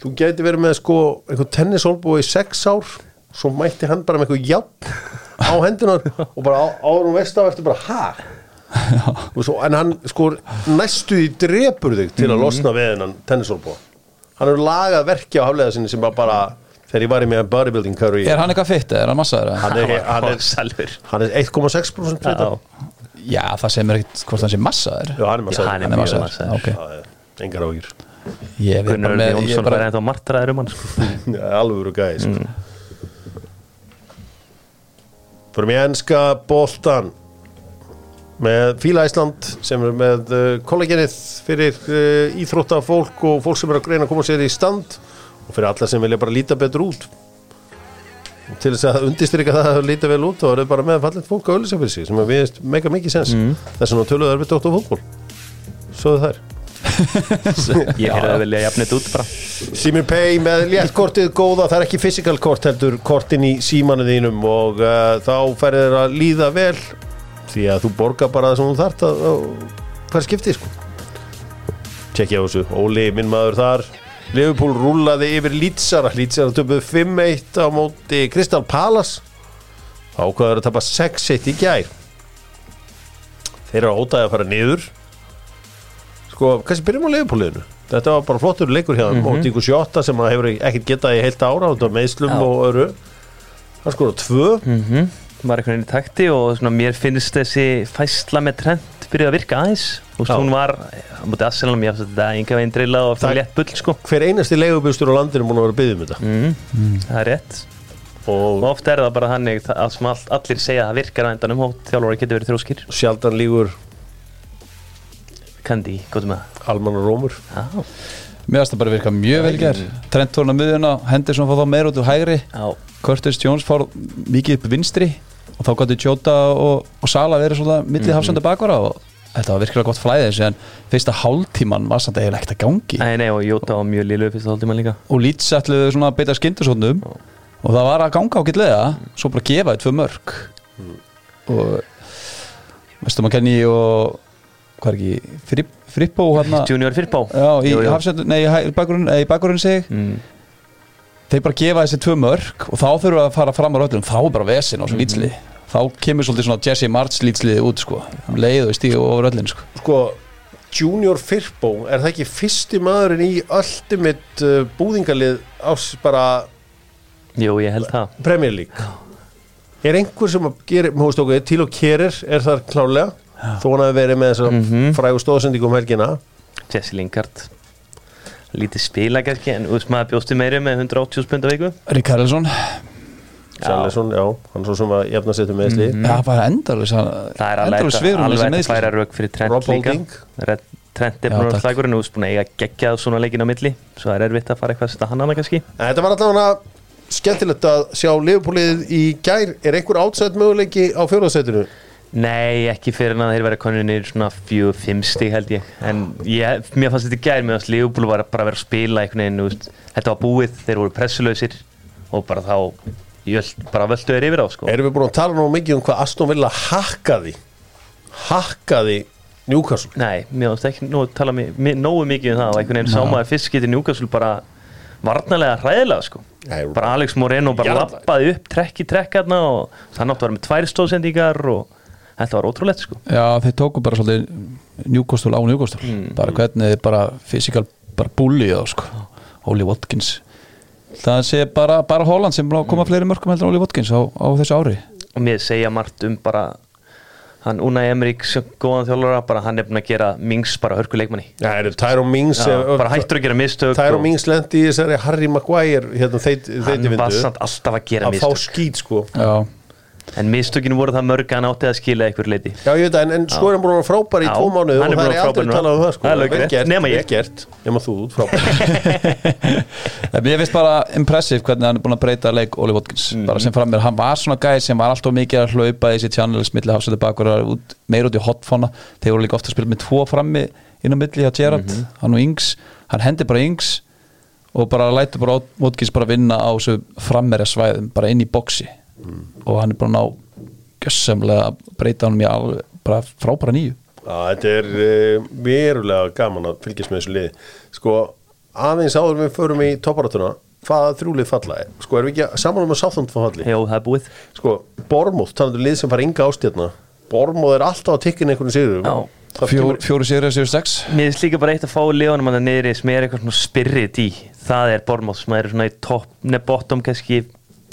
þú gæti verið með sko einhver tennisolbúi í sex ár svo mætti hann bara með eitthvað jafn á hendunar og bara á, áður um veist af eftir bara svo, en hann sko næstu í drepur þig til Mhm. að losna við hennan tennisolbúa hann hefur lagað verki á haflega sinni sem bara, bara þegar ég var í með bodybuilding curry Er hann eitthvað fitt eða er hann massaður? hann er, er, er 1,6% Já, fitta. Já, það sem er ekkert hvort hann sé massaður. Já, hann er Já, hann er massaður, massaður. Engar ágjur Gunnar Jónsson bara, verði ennþá martraður um hann sko. alveg eru gæði sko. Mm. Fyrir mig enska boltan með Fíla Ísland sem er með uh, kolleginið fyrir uh, íþróttafólk og fólk sem er að greina að koma sér í stand og fyrir alla sem vilja bara líta betur út til þess að undirstryka það að líta vel út og er bara með fallið fólk að auðvitað fyrir sig sem að við meika mikið sens Mm. þess vegna töluðu er við dótt á fólkból Svoðu þær. Ég heyrði að vilja jafna þetta út bara. Simi Pay með léttkortið góða. Það er ekki physical kort heldur kortin í símanu þínum og uh, þá færið þér að líða vel. Því að þú borgar bara það sem þú þart að, að hver skipti sko. Tjekkja á þessu, Óli, minn maður þar Liverpool rúlaði yfir Lítsara Lítsara töpuð 5-1 á móti Crystal Palace. Ákvaður að tapa 6-1 í gær. Þeir eru ótaði að fara niður. Sko, kannski byrjum á Liverpool-liðinu þetta var bara flottur leikur hjá mm -hmm. móti ykkur 7 sem að hefur ekkert getað í heilt ára meðslum Já. og öru hann skora tvö. Mm var einhvern veginn í takti og svona, mér finnst þessi fæsla með trend byrjuð að virka aðeins Já. hún var á móti Arsenal mér finnst þetta enga veginn drilla og Það- fyrir létt bull sko. Hver einasti leigubustur á landinu múin að vera að byggja um þetta. Mm. það er rétt. Og og oft er það bara að sem all, allir segja að það virkar á endanum og þjálfari getur verið þróskir sjaldan lígur Kandi, góðum með það. Almanna rómur. Já, mér finnst það bara virka mjög vel ger Trent tóna miðuna, Henderson fór þá meir út úr hægri. Já, Curtis Jones fór mikið upp vinstri. Og þá gæti Jota og, og Sala verið svona millið Mhm. hafsenda bakvara og þetta var virkilega gott flæði þessu en fyrsta hálftíman var samt eiginlega ekkert að gangi. Nei, nei og Jóta var mjög lilu fyrst þáttíma líka. Og Leeds ætluðu svona að beita skindusóknum og það var að ganga ágætlega svo bara gefa þið tvö mörg og veistum að kenni og hvað er ekki Fripp, Frippó hérna? Junior Firpó já, í nei, í bakgrunn bakgrunn sig. Mm. þeir bara gefa þessi tvö mörg og þá þurfum við að fara fram á röllum þá er bara vesin á Mhm. svo lýtsli þá kemur svolítið svona Jesse March lýtsliði út sko. Um leið og stíðu over röllin sko. Sko Junior Firpo, er það ekki fyrsti maðurinn í ultimate uh, búðingalið ás bara Jú, ég held það. Premier League? Er einhver sem að gera, mér veist okkur, til og kerir er það klálega þó hann hafi verið með þessa Mhm. frægu stóðsendingum helgina. Jesse Lingard. Lítið spila kannski en þú veist maður bjóstu meiri með 180 spund á viku. Ríkarlsson, Sælesson, já, hann svo sem að jafna sér til meðsli Mhm. það var endalus það er alveg að- færa rauk fyrir Trent Rob líka. Trent er Já, takk. slækurinn og búin að eiga geggjað svona leikin á milli. Svo það er erfitt að fara eitthvað að setja hann hana kannski. En Þetta var allavega skemmtilegt að sjá Liverpoolið í gær. Er einhver átsætt möguleiki á fjóðarsætinu Nei, ekki fyrir en að þeir verða koninir svona fjögur, fimm stig held ég. En ég, mér fannst þetta í gær með að Leopold var bara að vera að spila einhvern veginn þú veist, þetta var búið, þeir voru pressulausir og bara þá jöld, bara völdu þeir yfir á sko. Erum við búin að tala nú mikið um hvað Aston Villa hakkaði? Hakkaði Newcastle? Nei, mér fannst ekki nú, tala mi, mi, nógu mikið um það. Og einhvern veginn sá maður fyrst getið Newcastle bara varnarlega hræðilega sko. Nei, bara Alex Moreno bara Jarðaði. lappaði upp trekk í trekk hérna og það nátt að vera með tvær stóðsendingar og þetta var ótrúlegt sko. Já, þeir tóku bara svolítið njúkostul á njúkostul Mm. bara hvernig þeir bara fysikal bara búli þá sko. Oli Watkins það sé bara, bara Holland sem búin að koma fleiri mörgum heldur en Oli Watkins á, á þessu ári. Og mér segja margt um bara hann Unai Emrik sem góðan þjálfara bara hann er búin að gera Mings bara hörku leikmanni Já, er Tyrone Mings eh, bara hættur að gera mistök Tyrone og Mings lendi í þessari Harry Maguire hérna þeit, hann var vindu samt alltaf að gera að fá mistök. skít sko. Já, en mistökinu voru það mörg að hann átti að skila einhver leiti Já, ég veit það, en, en sko er hann búin að vera frábær í tvo mánuði hann og er það er að aldrei frábær talað um það sko. Það er alveg Vel rétt, gert, nema ég. vel gert, nema þú út frábær. Mér finnst bara impressive hvernig hann er búin að breyta leik Oli Watkins, bara sem fram mér hann var svona gæði sem var alltaf mikið að hlaupa í þessi channels milli hafsöldu bakur út, meir út í hotfóna, þeir voru líka ofta að spila með tvo frammi inn á milli hjá Gerrard hann og hann er bara ná gjössamlega að breyta hann í alveg bara frábæra nýju. Já, þetta er uh, verulega gaman að fylgjast með þessu liði. Sko, aðeins áður en við förum í topparáttuna hvaða þrjúlið falla er sko, erum við ekki saman um að sáþund falli Jó, það er búið. Sko, Bormóð, talandu lið sem fara enga ástjarna Bormóð er alltaf að tikkin einhvern sigur Já. Það Fjór, kemur- fjóri séri, séri sex. Mér finnst líka bara eitt að fá leonum að það niðri sem er eitthvað svona spyrrit í. Það er Bormóð sem er svona í topp neð bottom kannski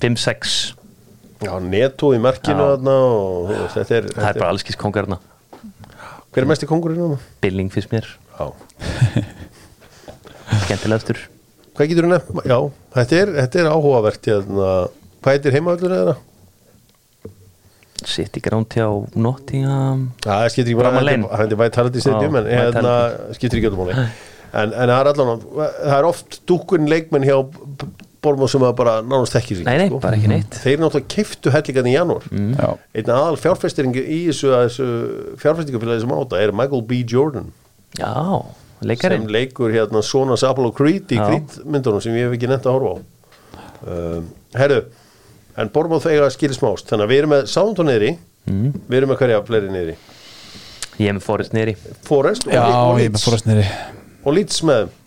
5-6 Já, netto í markinu Já. þarna og þetta er, það er bara allskis kongarna hver er mest í kongurinn núna? Billing finnst mér, Já, skemmtilegastur hvað getur þú nefnt? Já, þetta er, þetta er áhugavert hérna. hvað heitir heimavöldur eða? City Ground hjá Nottingham Já, það skiptir ekki bara Lane. hann heitir Vitality Stadium Já, en hérna, skiptir ekki öllum máli en, en það er allan það er oft dúkun leikmenn hjá Bormóð sem að bara nánast ekki sig Nei, nei, bara ekki neitt. Þeir náttúrulega keiftu hellingan í janúar. Mm. Já, Einn aðal fjárfestingi í þessu, þessu fjárfestingafélagi sem áta er Michael B. Jordan. Já, sem leikarinn leikur hérna Sonas Apollo Creed í Já. Creed myndunum sem ég hef ekki nefnt að horfa á. Um, Herru en Bormóð þegar skilir smást. Þannig að við erum með Soundon niðri. Mm. við erum með hverja fleiri niðri? Ég er með Forrest niðri. Forrest og, já og ég með Leeds með? þeim.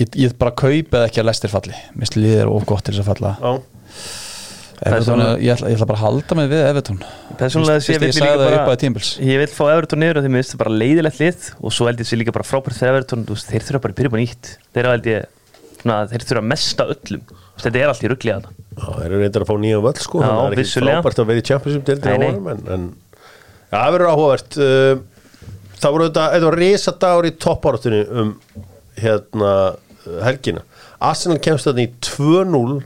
Ég, ég bara kaupið ekki að lestir falli. Mér slíðir er of gott til þess að falla. Já, Everton, Persónulega- ég, ætla, ég ætla bara að halda mig við Everton. Persónulega Fyrst- sé fyrst vill ég sagði líka það bara- upp að tímbils Ég vil fá Everton niður og þeim það bara leiðilegt lið og svo held ég sé líka bara frábært þegar Everton þú veist, þeir þurfa bara að byrja upp á nýtt. Þeir, þeir þurfa mesta öllum þetta er allt í ruggli að það Já, þeir eru reyndar að fá nýja völl sko. Að það er ekki frábært að vera í á já, það verður áhugavert. Uh, það voru þetta, þetta var risa dagur í toppáráttunni um hérna helgina. Arsenal kemst þetta í 2-0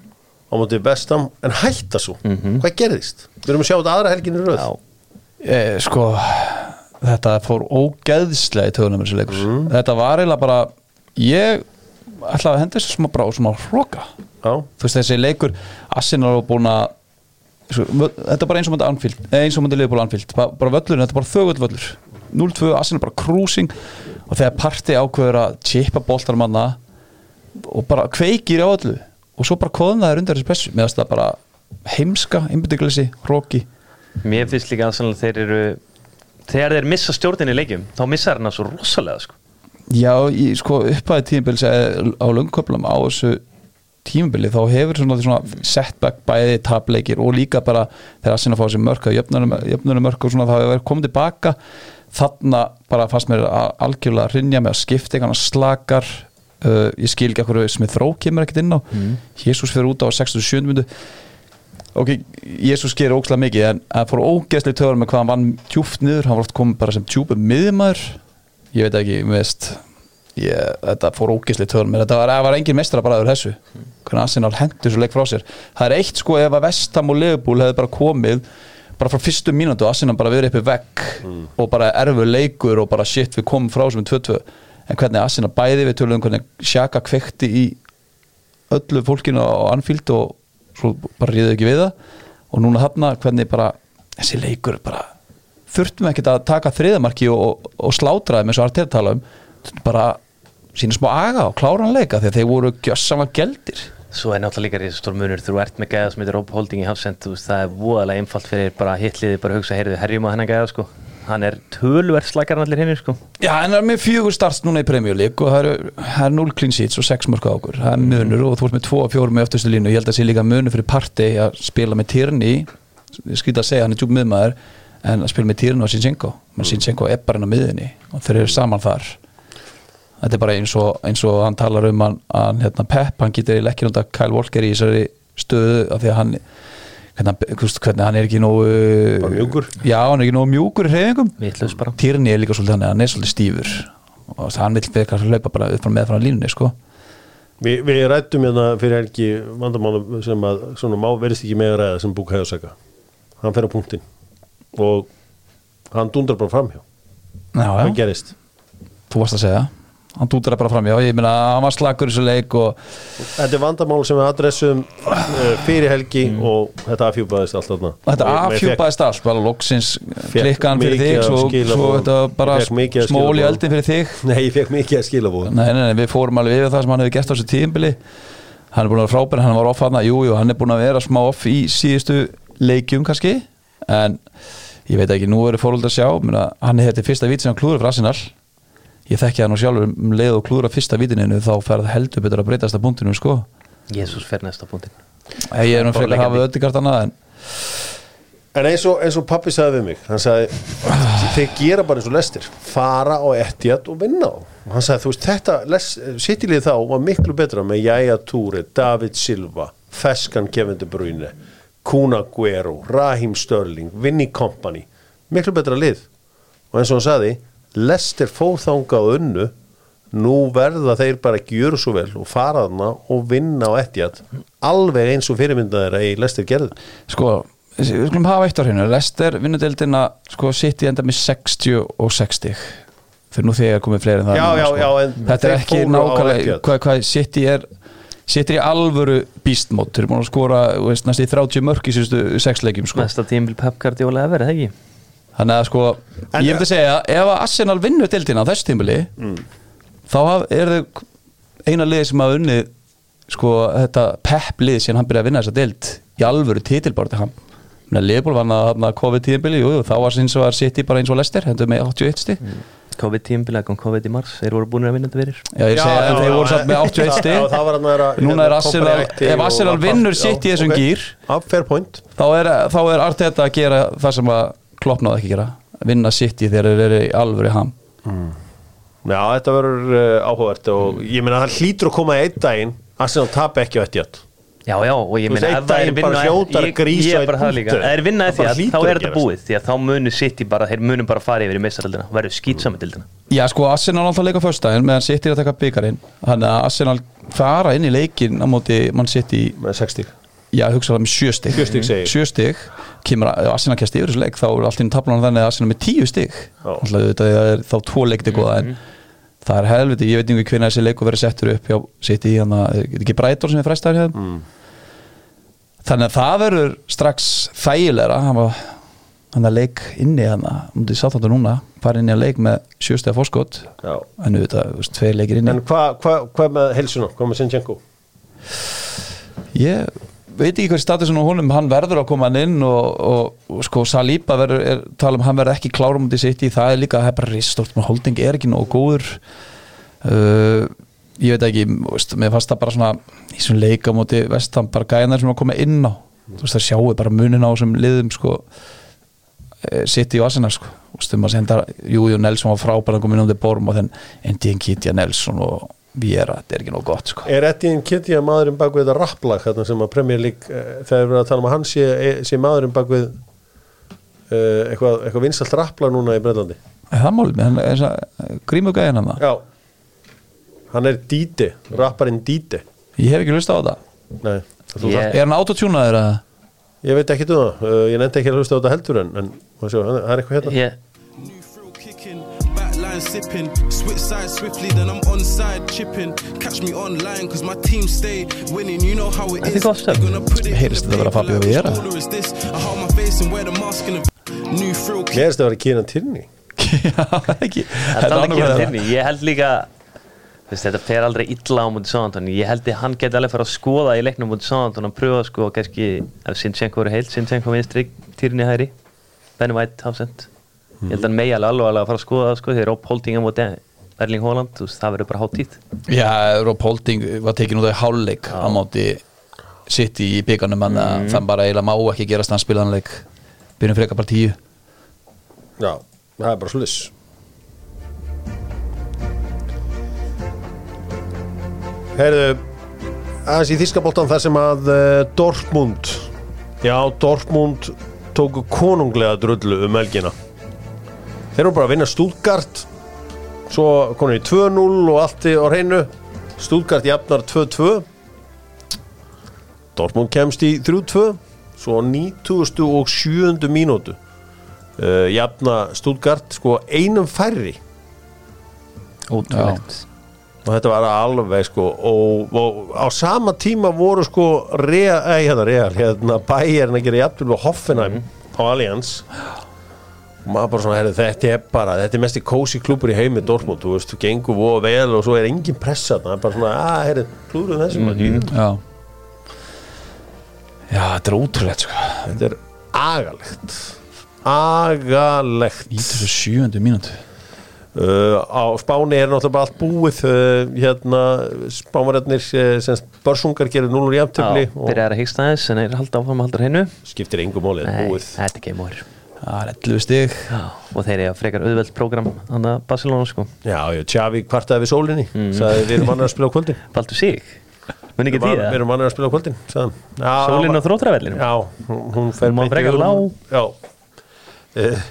á móti vestam en hætta svo. Hvað gerðist? Við erum að sjá þetta aðra helginu röð. Já, eh, Sko Þetta fór ógeðslega í töðunum þessu leikur. Mm. Þetta var eiginlega bara Ég ætlaði að henda þessu smá og smá Já, Þú veist þessi leikur Arsenal var búin að Þetta er bara eins og myndi Anfield eh, eins og myndi liðból Anfield. Bara, völlurinn, þetta er bara þögull völlur. 0-2, Arsenal bara cruising. Og þegar parti ákveður að chipa boltarmanna og bara kveikir á öllu. Og svo bara koðnaður undir þessu pressu. Meðan það bara heimska, einbyrðingleysi, hróki mér finnst líka að þeir eru þegar þeir missa stjórnin í leikjum þá missa hérna svo rosalega sko. Já, í, sko upphæði tímabili á löngköflum á þessu tímabili þá hefur svona, svona setback bæði tapleikir og líka bara þegar að sinna að fá þessi mörk að jöfnunum mörk og svona það hefur komið tilbaka. Þarna bara fannst mér að algjörlega rinja með að skipta einhverja slakar uh, ég skil ekki okkur sem þró kemur ekkert inn á. Mm. Jésús fyrir út á 67. myndu ok, Jésús gerir ókslega mikið en það fór ógeðslega töður með hvað hann vann tjúft niður, hann var oft komið bara sem tjúpu miðjumæður ég veit ekki, veist ég, þetta fór ógeðslega töður með þetta var, það var engin meistara bara þessu. Hvernig Arsenal hendur svo leik frá sér. Það er eitt sko ef að Vestam og Leopold hefði bara komið bara frá fyrstu og Arsenal bara verið uppi vekk og bara erfu leikur og bara shit við komum frá sem 2-2 en hvernig Arsenal bæði við tölum um hvernig Sjaka kvekti í öllu fólkinu á Anfield og svo bara ríðu ekki við það. Og núna þarna hvernig bara þessi leikur bara þurftum ekki að taka þriðamarki og, og, og slátraði með svo artið tala um. Bara sína smá aga og klára hann leika því að þeir voru gjössamlega geldir. Svo er náttúrulega líka risastór munur þú ert með gæða sem heitir Rob Holding í Hafsend það er voðalega einfalt fyrir bara hitliði bara að hugsa, heyrðu, herjum á hennan gæða sko hann er tölverð slakar en allir hinn sko. Já, það er með fjögur starts núna í Premier League og það eru, er 0 clean sheets og 6 mörg á okkur, það er munur og þú ert með 2 og 4 með öftustu línu, ég held að það sé líka munur fyrir partey að spila með Tierney. Skýta að segja, hann er djúb miðmaður en að spila með Tierney og Sinchenko. Menn Sinchenko er bara inn á miðinni og þeir eru saman þar. Þetta er bara eins og, eins og hann talar um hann, hann hérna, Pep, hann getur ekki nota Kyle Walker í þessari stöðu af því að hann veist, hvernig hann er ekki nógu Bara mjúkur. já, hann er ekki nógu mjúkur í hreyfingum. Tierney er líka svolítið hann, hann er svolítið stífur og hann vil fyrir að hlaupa bara upp með frá línunni sko. Vi, við rættum hérna fyrir helgi vandamálum sem að svona má verðist ekki með að ræða sem Búk Hæðarsaka hann fer á punktin og hann dundar bara framhjá já, hvað já, gerist? þú varst að segja hann dútur það bara fram, já, ég meina hann var slagur í þessu leik og Þetta er vandamál sem við adressum uh, fyrir helgi og þetta afhjúpaðist allt þarna. Þetta afhjúpaðist alls bara loksins Fékk klikkaðan fyrir þig svo, svo þetta bara Fékk mikið af smól í skilaboðum. eldin fyrir þig. Nei, ég fekk mikið að skilabúð nei, nei, nei, við fórum alveg yfir það sem hann hefur gert á þessu tíðinbili hann er búin að vera frábæri, hann var off hann jú, jú, hann er búin að vera smá off í síðustu leikjum kannski en ég veit ekki, nú ég þekki það nú sjálfur um leið og klúður að fyrsta vítininu þá fer það heldur betur að breytast að punktinu sko. Jésús fer næsta punktin ég er nú frekar að hafa öllíkart annað en En eins og, eins og pappi sagði við mig hann sagði, þeir gera bara eins og lestir fara á ettjat og vinna á. Og hann sagði, þú veist, þetta sittilið þá var miklu betra með Jæja Túri David Silva, Feskan Kevin De Bruyne, Kuna Guero Raheem Störling, Vinnie Company miklu betra lið. Og eins og hann sagði, lestir fóð þanga á unnu. Nú verða þeir bara ekki gjöru svo vel og fara þarna og vinna á ettjat alveg eins og fyrirmynda þeirra í lestir gerðu. Sko, við skulum hafa eitt á hreinu Lester vinnudeldina, sko, sitt í enda með 60 og 60 fyrir nú þegar komið fleiri en það Já, já, sko. já, en þetta er ekki nákvæmlega hvað, hvað City er City er í alvöru býstmót þeir eru búin að skora þú veist, næst í 30 mörk í síðustu sex leikjum sko. Næsta tímbil Pep Guardiola ever, eða ekki? Þannig að sko, En- ég myndi að segja ef að Arsenal vinnur deildina á þessu tímuli Mm. þá er þau eina lið sem hafa unnið sko, þetta pep lið sem hann byrjaði að vinna þessa deild í alvöru titilbárti hann. Leopold vann að, að jú, þá var eins og var City bara eins og Lester hendur með 81 stig. COVID tímbil, það kom COVID í mars Þeir voru búin að vinna þetta fyrir. Já, ég segi að þeir voru samt með 81 stig. Já, það var hann að vera Núna er Arsenal, ef Arsenal vinnur sitt í þessum gýr Já, fair point. þá er, þá er Arteta að gera það sem að Klopp náði ekki að gera. Vinna sitt í þegar þeir eru í alvöru ham. Já, þetta verður uh, áhugavert og ég meina það hlýtur að koma í einn daginn Arsenal tap ekki á ettjátt Já, já, og ég meina ef það er vinna bara hljótar ég, grísa ég í er bara það líka. Ef það er vinna Það bara því hlýtur þá að er þetta búið því að þá munu City bara, þeir munu bara fara yfir í meistaraldina og verður skýtsami dildina Já, sko, Arsenal alltaf leika föstudaginn meðan City er að taka byggarinn þannig að Arsenal fara inn í leikin á móti mann City, með 60 já, hugsa það með sjö stig. Sjö stig, segi ég. Sjö stig, kemur að- Arsenal kæst yfir þessu leik þá er allt inn tablan þannig að Arsenal er með tíu Já. alltaf þetta er þá tvo leikti góða en það er helviti, ég veit ekki hvernig þessi leiku verið settur upp hjá City, hann að, er ekki Breitor sem er fræstar hér? Mm. þannig að það verður strax þægilegra. Hann var hann að leik inni hann að mútið sátt þetta núna fara inn í að leik með sjöstega fórskot Já. en auðvitað, þú veit ekki hvað statusin á honum hann verður að koma hann inn og, og, og sko Saliba verður, er, tala um hann verður ekki klárum út í sitt í, það er líka það er bara risstort, með holding er ekki nógu góður. Uh, ég veit ekki þú veist, mér fannst það bara svona í svona leika móti vestam, bara gæðnar sem að koma inn á þú veist það sjáu bara munin á þessum liðum sko sitt í Arsenal sko. Þú veist, um að senda, jú, jú, Nelson var frábæð að koma inn á þeir borm og þenn Endien Kitja Nelson og Viera, þetta er ekki nóg gott sko. Er Etienne Kitty maðurinn bak við þetta rapplag þarna sem að Premier League uh, þegar við erum að tala um að hann sé, sé maðurinn bak við uh, eitthvað, eitthvað vinsalt rapplag núna í Breitlandi Er það málið með hann, grímu gæðin hann Já. Hann er Díti, rapparinn Díti Ég hef ekki hlust á þetta Nei, þú þarft- Er hann autotúnaður eða? ég veit ekki um það uh, Ég nefndi ekki að hlusta á þetta heldur en, en má sjá, það er eitthvað hérna. Kicking, backline sipping, switch side swiftly, then I'm on side chipping. Catch me online, cause my team stay winning. You know how it is. You're gonna put it in the paper Fabio like Vieira? baller is this? I hold my face and wear the mask in the New thrill Mér finnst það að vera kýran tyrni Já, ekki Það er alveg kemur til Ég held líka Veist, þetta fer aldrei illa á mútið Sáðantón ég held að hann geti alveg fara að skoða í leiknum mútið Sáðantón og pröfa sko kannski ef Sinchenko eru heilt, Sinchenko vinstri týrni hæri, Benny White hafsend ég held að hann megi alveg alveg að fara að skoða það sko þegar Rob Holding á mútið Erling Haaland, þú veist, það verður bara hátt tíð Já, Rob Holding var tekin út af hálfleik á móti sitt í byggarnum en mm. þann bara eiginlega má ekki gerast hann spilaðan leik. Byrjum frekar bara tíu. Já, það er bara slis Heyrðu aðeins í Þískabóltan þar sem að uh, Dortmund Já, Dortmund tóku konunglega drullu um helgina Þeir eru bara að vinna Stuttgart Svo konur í 2-0 og allt í á hreinu. Stuttgart jafnar 2-2 Dortmund kemst í 3-2 Svo á 97. mínútu. Uh, Jafna Stuttgart sko einum færri. Ótrúlegt. Og þetta var alveg sko og, og á sama tíma voru sko real, ei, hérna, real, hérna bæjarinn að gera jafnvel og Hoffenheim á Allianz. og maður bara svona, herri, þetta er bara þetta er mest í kósi klúpur í heimi Dortmund þú veist, þú gengur voða vel og svo er engin pressa það er bara svona, að, herri, klúruð þessu mm -hmm. Já. Já, þetta er ótrúlegt sko. Þetta er agalegt. Agalegt. 97. mínútu. Uh, á Spáni er náttúrulega bara allt búið uh, hérna spámaröðnir uh, sem börsungar gerir 0 í aftöfli Já, byrjar að hyggsta þess en er halda áfram að halda hennu skiptir engum Nei, búið. þetta er game over Það er 11 stig. Já, og þeir eru frekar auðveld prógram hann að Barcelona sko. Já, já, Xavi kvartaði við sólinni sagði við erum annar að spila á kvöldin. Baldur sig, Við erum annar að spila á kvöldin sagði hann. Já, Sólinn á þrótravellinu Já, hún, hún fer má frekar vörn. Já. Uh,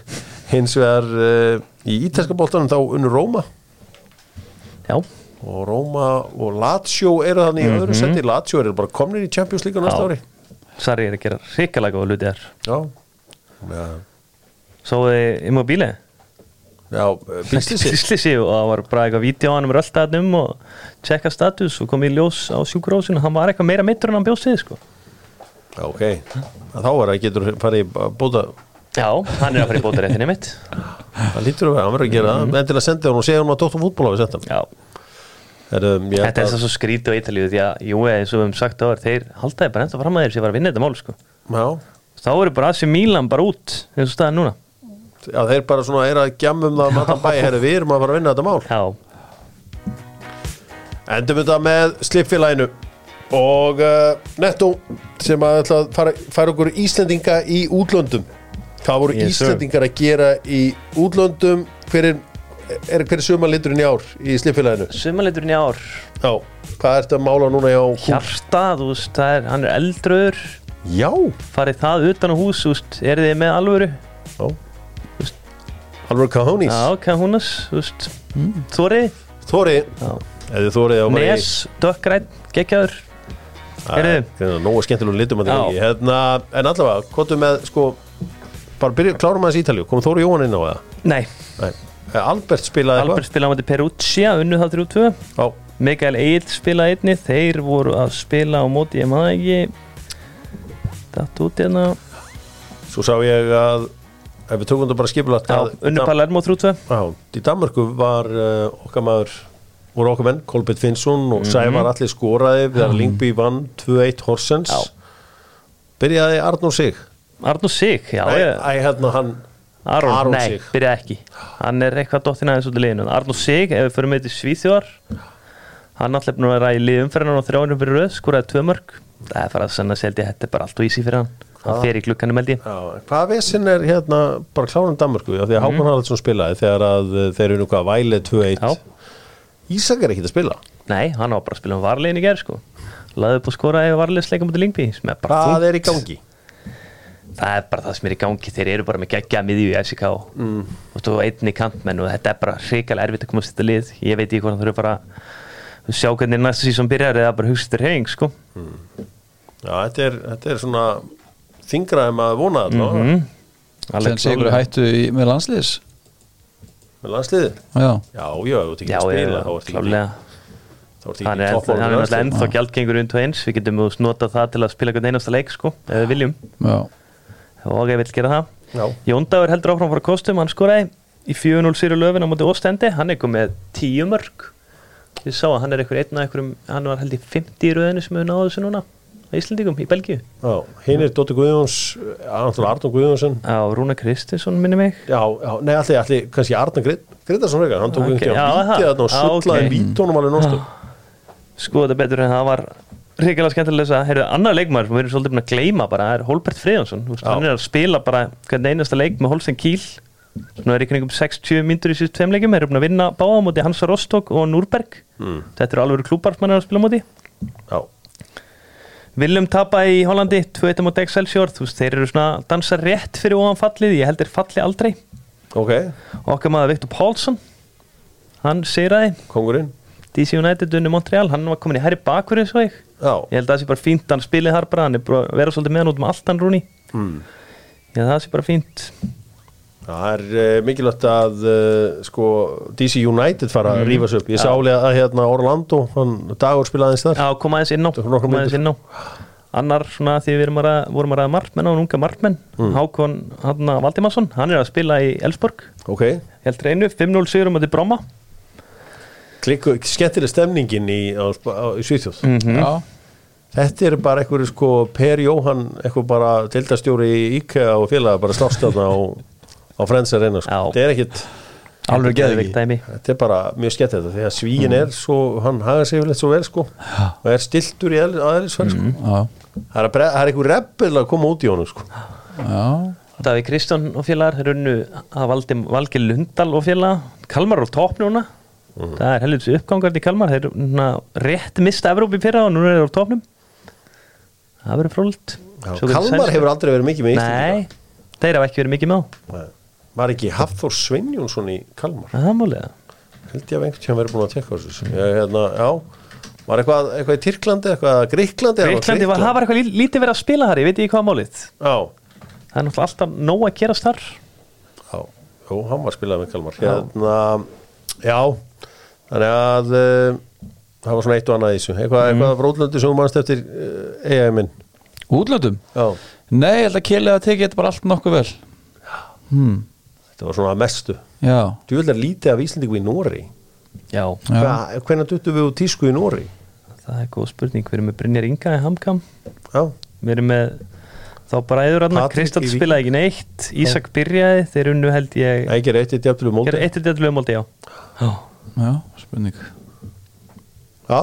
Hins vegar uh, í ítalska boltanum þá unnur Róma. Já, og Róma og Lazio eru þannig í öðru seti Lazio eru bara komnir í Champions League á næsta Já. ári. Sarri er að gera hrikalega góða hluti þar. Já, já, Svo þið Immobile? Já bíslisi Bíslisi og það var bara eitthvað vídeo á hann um röldaðnum og tjekka status og kom í ljós á sjúkurósinu hann var eitthvað meira mittur en hann bjóst við sko. Já, ok, þá er að getur farið í bóta Já, hann er að fara í bótaréttinni mitt. Það lítur að vera, hann verður að gera það. En til að senda hún og segja hún að Dóttar fútból hafi sett hann. Já, um, ég held þetta er þess að svo skrítið á Ítalíu því að, jú, eins og við höfum sagt á þér þeir haldaði bara enda fram að þeir sem var að vinna þetta mál sko. Já, þá eru bara Asi Milan bara út eins og staðan núna já, þeir bara svona er að gjamma um það að maður bæ, herri, við erum að fara að vinna þetta mál. Já, Endum þetta með slipfélaginu og uh, Netto sem að ætla að fara, fara okkur Íslendinga í útlöndum. Hvað voru Yes, sir. Íslendingar að gera í útlöndum hver er, er, hver er sumarliturinn í ár í slipfélaginu? sumaliturinn í ár. Já, hvað ertu að mála núna hjá Hjarta, þú veist, það er, hann er eldröður Já, farið það utan á hús, þú veist, er þið með alvöru? Já Alveg Cahonis Já, Kahunas, þú veist. Þórið, Þóri, Já. eða í- Nes, Dökkræn, er nógu skemmtilegum litum að það hérna, En allavega, hvað með sko bara byrja, klárum aðeins Ítalíu. Komum Þóri Jóhann inn á það? Nei, Nei. Eh, Albert spilaði Albert spilaði á mæti Perugia, unnu það 3-2 Já, Mikael Egil spilaði einni. Þeir voru að spila á móti Ég maður ekki. Datt út hérna. Svo sá ég að ef við tökum þetta bara skipulagt Já, að unnu Palermo 3-2 Já, í Danmarku var uh, okkar maður voru okkar menn, Kolbett Finnsson og Sævar allir skoraði við að Lingby vann 2-1 Horsens. Já. Byrjaði Arnór Sig? Arnur Sig, já, æ, hérna hann Aron, Aron nei, Sig. byrjaði ekki. Hann er eitthvað dottin aðeins út í liðinu. Arnur Sig, ef við fyrir með til Svíþjóðar Hann alltaf búin að vera í lið umferðinu og þrjáinu fyrir röð, skoraði tvö mörg Það er farað að sanna seldi, þetta er bara allt og ísi fyrir hann Hann fer í klukkanum held ég. Hvað vesinn er hérna bara kláran Danmarku, af því að Hákon Haraldsson spilaði þegar að uh, þeir eru nú hvað vælið 2-1 Já. Ísak er ekkert að spila. Nei, hann á bara að spila um varlegin í gerð sko. Laði upp og skoraði varlegsleikum mútið Lingby sem er bara Hvað er í gangi? Það er bara það sem er í gangi Þeir eru bara með geggja miðju í SK mm. og þú einni kantmenn og þetta er bara hrikalega erfitt að komast þetta lið. Ég veit ekki hvort þú eru bara að sjá hvernig næsta sísón byrjar eða bara hugsa þetta reyning sko. Já, þetta er, þetta er svona þingra en maður vona þetta mm mm. Sen sigur hættu í, með landsliðis með landsliði Já, Já, já, þú ert að ég, spila þá ertu ekki, Hann er landsliðið. ennþá gjaldgengur unnt og eins. Við getum notað það til að spila hvern einasta leik sko ef við viljum. Já. Og ég vil gera það. Já. Jóndagur heldur áfram frá kostum, hann skoraði í 4-0 sér löfin á móti Óstendi hann er komið með 10 mörg ég sá að hann er einhver einn af einhverjum hann var held í 50 í röðinu sem hefur náðu þessu núna á Íslandingum í Belgíu. Já, hinn er Dóttir Guðjóns Arnón Guðjónsson. Á Rúna Kristinsson minni mig. Já, já, nei, allir, allir, kannski Arnón Grindarsson reyka, hann tók Ok, ekki já, á vítið það. þarna og Já, sullaði vítónum alveg nóstu sko þetta betur en það var ríkilega skemmtilega að heyrðu annar leikmaður sem við erum svolítið búin að gleyma bara það er Holbert Friðjónsson. Þú veist, Já. hann er að spila bara hvern einasta leik með Holsten Kiel. Svona er í kringum 60 myndur í síðust tveim leikum þeir eru búin að vinna báða á móti Hansa Rostock og Núrberg. Mm. þetta eru alveg klúpar sem hann er að spila á móti. Já, Viljum tapa í Hollandi 2-1 móti Excelsior. Þú veist þeir eru svona að dansa rétt fyrir ofan fallið. Ég held þeir falli aldrei. Ok, okkar maður Viktor Pálsson hann sigraði. Kongurinn DC United unni Montreal. Hann var komin í herri bakur eins og ég. Já, Ég held að það sé bara fínt, hann spilið þar bara, hann er að vera svolítið með hann út um allt hann rúni. mm. Já, það sé bara fínt. Það er uh, mikilvægt að uh, sko, DC United fara Mhm. að rífa sig upp Ég sá alveg að hérna Orlando, hann dagur spilaði aðeins þar Já, koma aðeins inn á, koma aðeins inn á. Annar svona því við erum að vorum að ræða markmenn og unga markmenn, Mm. Hákon hann Valdimarsson, hann er að spila í Elsborg, Ok, held reynu, 5-0 sigurum að þið bróma. klikku, skemmtileg stemningin í, á, á, í Svíþjóð Mm. Já, Þetta er bara einhverju sko Per Jóhann, eitthvað bara tildastjóri í IKEA og félaga bara slást þarna á, á Friends Arena sko. Þetta er ekkit, alveg dæmi. þetta er bara mjög skemmt þetta því að svíin er svo, hann haga sig yfirleitt svo vel sko og er stiltur í aðeinsverð sko. Já, Það er, það er einhver reppel að koma út í honum sko. já, Davíð Kristján og félagar, þeir unnu að valdi Valgi Lundal og félaga, Kalmar á topp núna. Mm. Það er heldur uppgangart í Kalmar, þeir rétt mista Evrópi fyrra og nú er þeir á toppnum. Það verður frólt. Já, Kalmar hefur aldrei verið mikið með Nei, þeir hafa ekki verið mikið með á Nei. Var ekki Hafþór Sveinjónsson í Kalmar? Það málið held ég að einhvern tíðan verið búin að tekka þessu ég, hérna, já, var eitthvað, eitthvað í Tyrklandi eitthvað Gríklandi eða Greiklandi, var, það var eitthvað lí- lítið verið að spila þar, ég veit ekki hvað málið. Já, Það er náttúrulega alltaf nóg að gerast þar. Já, jú, hann var spilað með Kalmar. Hérna, já. Þannig að uh, það var svona eitt og annað í þessu. Eitthvað, Mhm. eitthvað frá útlöndi sem þú mannst eftir uh, EM-in Útlöndum? já, Nei, ég held að Keli að tekið þetta bara allt nokkuð vel þetta var svona að mestu. Já, þú vil að lítið af Íslandingu í Nóri Já, hvernig duttu við úr tísku í Nóri það er góð spurning. Við erum með Brynjar Inga í Hamkam. Já, Við erum með þá bara hann Patrik Kristall spilaði ekki neitt. Ísak byrjaði, þeir unnu held ég það ekki reitt eitt eitt þetta lögmóldi, já. Já. já, spurning. Já,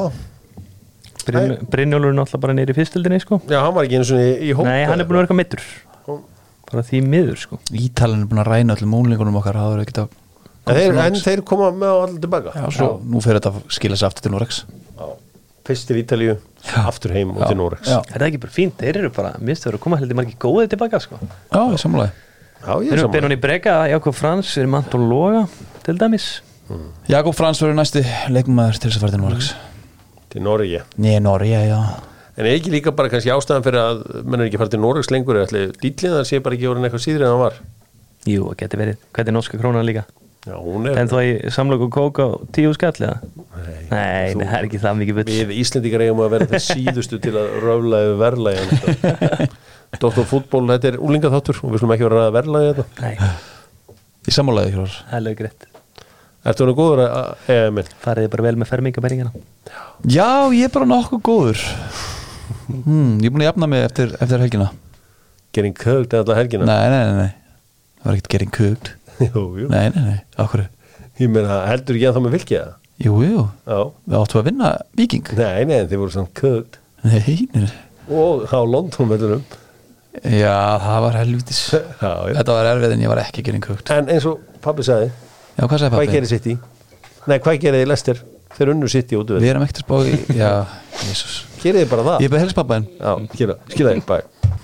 Bryn- Brynjólfur er náttúrulega bara neyri í fyrstildinni sko. já, hann var ekki einu svona í, í hóp Nei, hann er búin að middur Hún- Bara því miður sko. Ítalinn er búin að ræna öllum múlingunum okkar er að en þeir, en þeir koma með á allir tilbaka. Já, svo nú fyrir þetta að skila sér aftur til Norex Já. fyrst til Ítalíu, aftur heim og Já. til Norex Já, Er það ekki bara fínt? Þeir eru bara, eru að koma heldur margir góðið tilbaka sko. já Já, ég Þeir er eru Benoni Brega, Jakob Frans, við erum Anton Loga til dæmis. Jakob Frans verður næsti leikmaður til þess að fara til Norex til Noregi. Nei, Norge, já en er ekki líka bara kannski ástæðan fyrir að menn er ekki fara til Noregs lengur ætli dýtlinn það sé bara ekki orðin eitthvað síðri en hann var? Jú, það geti verið. Hvernig er norska krónan líka? Já, hún er En þá í samlöku kók á tíu skall eða? Nei, Nei, þú- nei, það er ekki það mikið bull. Við Íslendingar eigum að vera það síðustu til að röfla yfir verðlægi Dóttor fútból, þetta er úlinga þáttur og við slum ekki vera að ræða verðlægi þetta það er Ertu hann góður að, eða minn? Fariði bara vel með fermingabæringina Já, ég er bara nokkuð góður hmm, Ég er búin að jafna mig eftir, eftir helgina. Getting kögt eða helgina? Nei, nei, nei, nei. Það var ekkert getting cooked Jú, jú. Nei, nei, nei, okkur Ég meina, heldur ekki að það með það? Jú, jú, Já. Við áttum að vinna Viking Nei, nei, þið voru svona kögt Nei, nei, nei. Og á London vellunum Já, það var helvitis Já, já. Þetta var erfið en ég var ekki getting cooked En eins og pabbi sagði Já, hvað sagði Hvað pappi? gerir sitt í? Nei, hvað gerir þið lestir? Þeir unnu sitt í út Við erum ekkert að spá í Já, jésús gerði bara það? Ég er bara helst pappa henn skilja þig, bæ